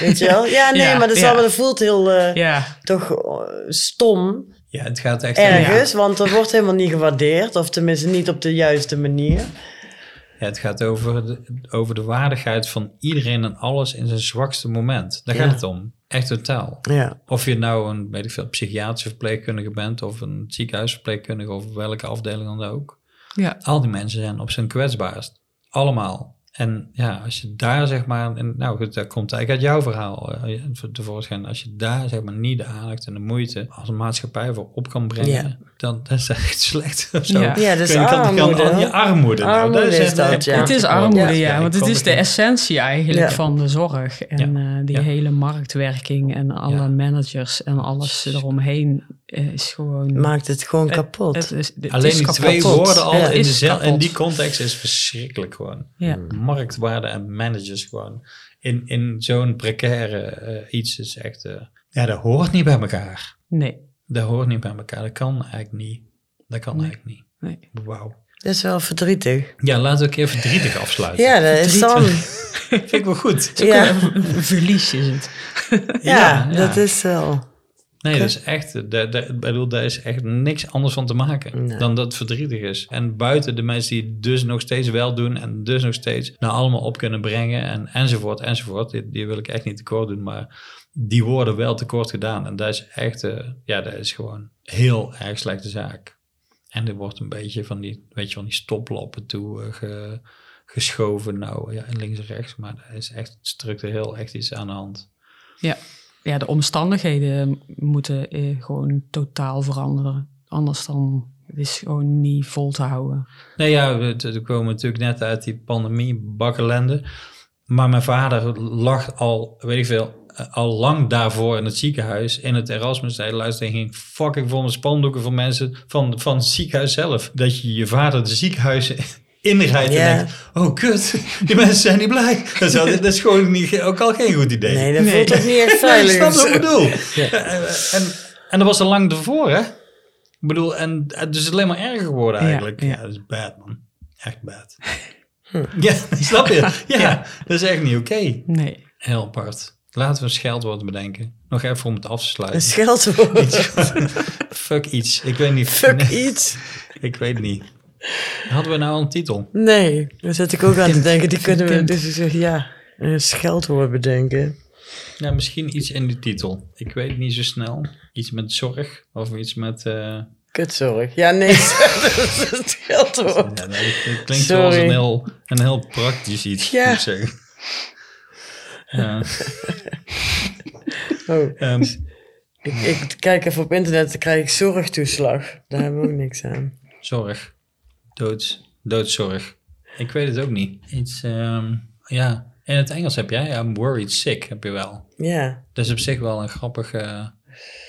weet je wel? Ja, [laughs] nee, Ja, maar dat, is ja. allemaal- dat voelt heel eh, Ja, toch eh, stom ja, het gaat echt... ergens, want er wordt helemaal niet gewaardeerd, of tenminste niet op de juiste manier. Ja, het gaat over de, over de waardigheid van iedereen en alles in zijn zwakste moment. Daar Ja. gaat het om. Echt totaal. Ja, Of je nou een weet ik veel, psychiatrische verpleegkundige bent of een ziekenhuisverpleegkundige of welke afdeling dan ook. ja. Al die mensen zijn op zijn kwetsbaarst. Allemaal. En ja, als je daar zeg maar, en nou goed, dat komt eigenlijk uit jouw verhaal eh, tevoorschijn. Als je daar zeg maar niet de aandacht en de moeite als een maatschappij voor op kan brengen, Ja. Dan dat is echt slecht of zo. Ja. Ja, dat is Kun je- kan- kan- armoede. Je armoede. nou, Armoede dat is dat, ja. Het is Ja. armoede, ja, want het is de essentie eigenlijk Ja. van de zorg. En eh, die Ja. hele marktwerking en alle Ja. managers en alles eromheen eh, is gewoon... Maakt het gewoon Het- kapot. het is, het Alleen is die kapot. twee woorden al Ja. in, Is dezel- in kapot. die context is verschrikkelijk gewoon. Ja. Marktwaarde en managers gewoon. In, in zo'n precaire eh, iets is echt... eh, ja, dat hoort niet bij elkaar. Nee, Dat hoort niet bij elkaar. Dat kan eigenlijk niet. Dat kan Nee. eigenlijk niet. nee. Wauw. Dat is wel verdrietig. Ja, laten we een keer verdrietig afsluiten. Ja, dat is dan... [laughs] Vind ik wel goed. Ja, Een verlies is het. [laughs] ja, Ja, ja. dat is wel... Nee, dat is echt, daar, daar, ik bedoel, daar is echt niks anders van te maken Nee. dan dat het verdrietig is. En buiten de mensen die het dus nog steeds wel doen en dus nog steeds nou allemaal op kunnen brengen en enzovoort enzovoort. Die, die wil ik echt niet tekort doen, maar die worden wel tekort gedaan. En dat is echt, eh, ja, dat is gewoon heel erg slechte zaak. En er wordt een beetje van die, weet je, van die stoplappen toe eh, ge- geschoven. Nou ja, links en rechts, maar er is echt structureel echt iets aan de hand. Ja. ja, de omstandigheden moeten eh, gewoon totaal veranderen. Anders dan het is gewoon niet vol te houden. Nee, ja, we, we komen natuurlijk net uit die pandemie, bakkelende. Maar mijn vader lag al, weet ik veel, al lang daarvoor in het ziekenhuis, in het Erasmus. Hij luisterde ging fucking vol met spandoeken van mensen van, van het ziekenhuis zelf. Dat je je vader de ziekenhuis [laughs] inrijdt Ja. en denkt, oh kut, die mensen zijn niet blij. Dat is, [laughs] dat is gewoon niet, ook al geen goed idee. Nee, dat Nee. voelt ook niet echt veilig. snap of wat ik bedoel? En, en, en dat was al lang ervoor, hè? Ik bedoel, en het is alleen maar erger geworden eigenlijk. Ja, ja. dat is bad, man. Echt bad. [laughs] Ja, snap je? Ja, dat is echt niet oké. Nee. Heel apart. Laten we een scheldwoord bedenken. Nog even om het af te Een sluiten. scheldwoord. [laughs] Fuck iets. Ik weet niet. Fuck Nee, iets. [laughs] Ik weet niet. Hadden we nou een titel? Nee, daar zit ik ook aan te denken. Die kunnen we dus ik zeg, ja, een scheldwoord bedenken. Ja, misschien iets in de titel. Ik weet niet zo snel. Iets met zorg of iets met... eh, Kutzorg. Ja, nee, [laughs] dat is het scheldwoord. Ja, nee, het klinkt Sorry. zoals een heel, een heel praktisch iets, Ja. moet ik zeggen. Ja, [laughs] Oh, ehm, ik, ik kijk even op internet, dan krijg ik zorgtoeslag. Daar hebben we ook niks aan. zorg. Doods, doodszorg. Ik weet het ook niet. Iets, ehm, ja, in het Engels heb jij, I'm worried sick, heb je wel. Ja, Dat is op zich wel een grappige,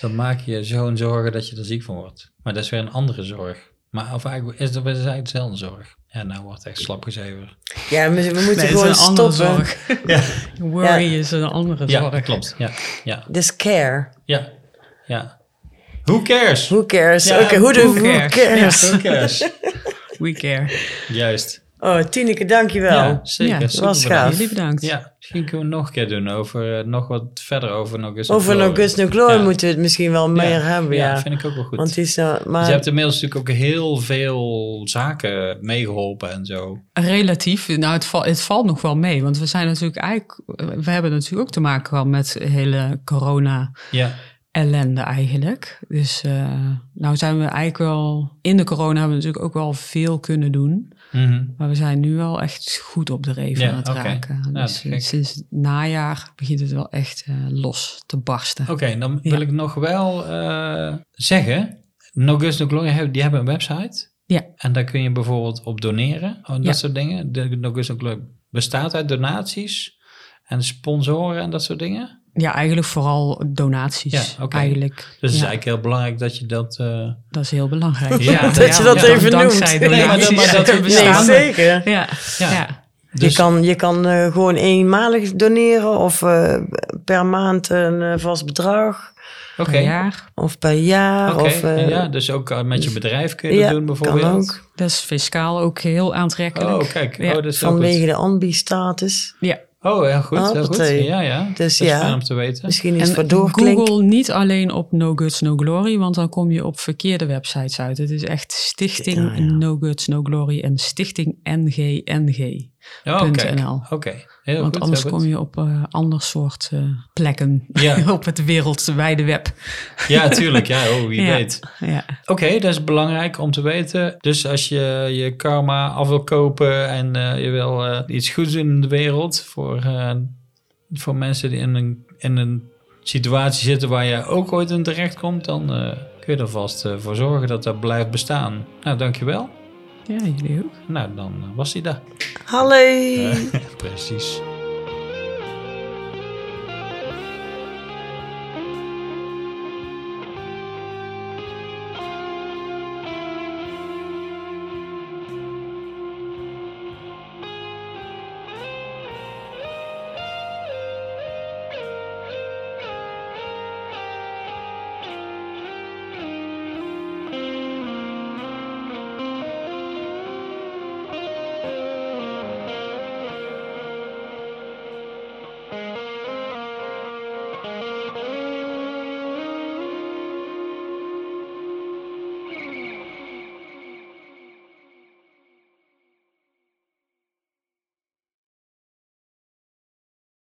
dan maak je je zo'n zorgen dat je er ziek van wordt. Maar dat is weer een andere zorg. Maar of eigenlijk, is dat eigenlijk dezelfde zorg? Ja, nou wordt echt slap gezeven. ja we, we moeten Nee, het is gewoon een andere stoppen. zorg. [laughs] Ja, Worry is een andere ja zorg. klopt. Ja, ja, Dus care. ja, ja. Who cares? Who cares? Ja, Oké, hoe de who who cares? cares? Who cares? [laughs] We care. Juist. Oh, Tineke, dankjewel. Ja, zeker. Ja, super was bedankt. gaaf. Jullie bedankt. Ja, misschien kunnen we het nog een keer doen over eh, nog wat verder over nog eens. Over No Guts No Glory Ja. moeten we het misschien wel meer ja. hebben, ja. vind ik ook wel goed. Want is, uh, maar... Dus je hebt inmiddels natuurlijk ook heel veel zaken meegeholpen en zo. Relatief. Nou, het, val- het valt nog wel mee. Want we zijn natuurlijk eigenlijk... We hebben natuurlijk ook te maken gehad met hele corona Ja, ellende eigenlijk. Dus eh, nou zijn we eigenlijk wel... In de corona hebben we natuurlijk ook wel veel kunnen doen. Mhm. Maar we zijn nu wel echt goed op de reven Ja, aan het raken. Ja, dus sinds het najaar begint het wel echt eh, los te barsten. oké. dan Ja. wil ik nog wel eh, zeggen. No Guts No Glory, hebben- die hebben een website. Ja. En daar kun je bijvoorbeeld op doneren. Oh, dat Ja. soort dingen. De No Guts No Glory bestaat uit donaties en sponsoren en dat soort dingen. Ja, eigenlijk vooral donaties. Ja, oké. Eigenlijk. Dus het is Ja, eigenlijk heel belangrijk dat je dat... eh, Dat is heel belangrijk. Ja, [laughs] dat je dat ja, even noemt. Nee, maar dat- maar dat- [laughs] Nee, bestaan. zeker. Ja, Ja. ja. dus, je kan, je kan eh, gewoon eenmalig doneren of eh, per maand een vast bedrag. Oké. per jaar. Of per jaar. Of, eh, ja, dus ook met je bedrijf kun je dat ja, doen bijvoorbeeld. kan ook. Dat is fiscaal ook heel aantrekkelijk. Oh, kijk. Ja. Oh, dat is heel Vanwege de ambi-status. Ja. Oh, heel goed. Heel goed. Hoppatee. Ja, ja. Dus dat is ja. fijn om te weten. Misschien iets voor En doorklink. Google niet alleen op No Guts No Glory, want dan kom je op verkeerde websites uit. Het is echt Stichting Ja, ja. No Guts No Glory en Stichting NGNG. Oh. Oké, Want goed. anders kom je op eh ander soort eh, plekken Ja. [laughs] op het wereldwijde web. Ja, tuurlijk. Ja, oh, wie [laughs] Ja. weet. Ja. Oké, dat is belangrijk om te weten. Dus als je je karma af wil kopen en eh, je wil iets goeds doen in de wereld voor, voor mensen die in een, in een situatie zitten waar je ook ooit in terecht komt, dan kun je er vast voor zorgen dat dat blijft bestaan. Nou, dankjewel. Ja, jullie ook. Nou, dan was hij daar. Hallo. [laughs] Precies.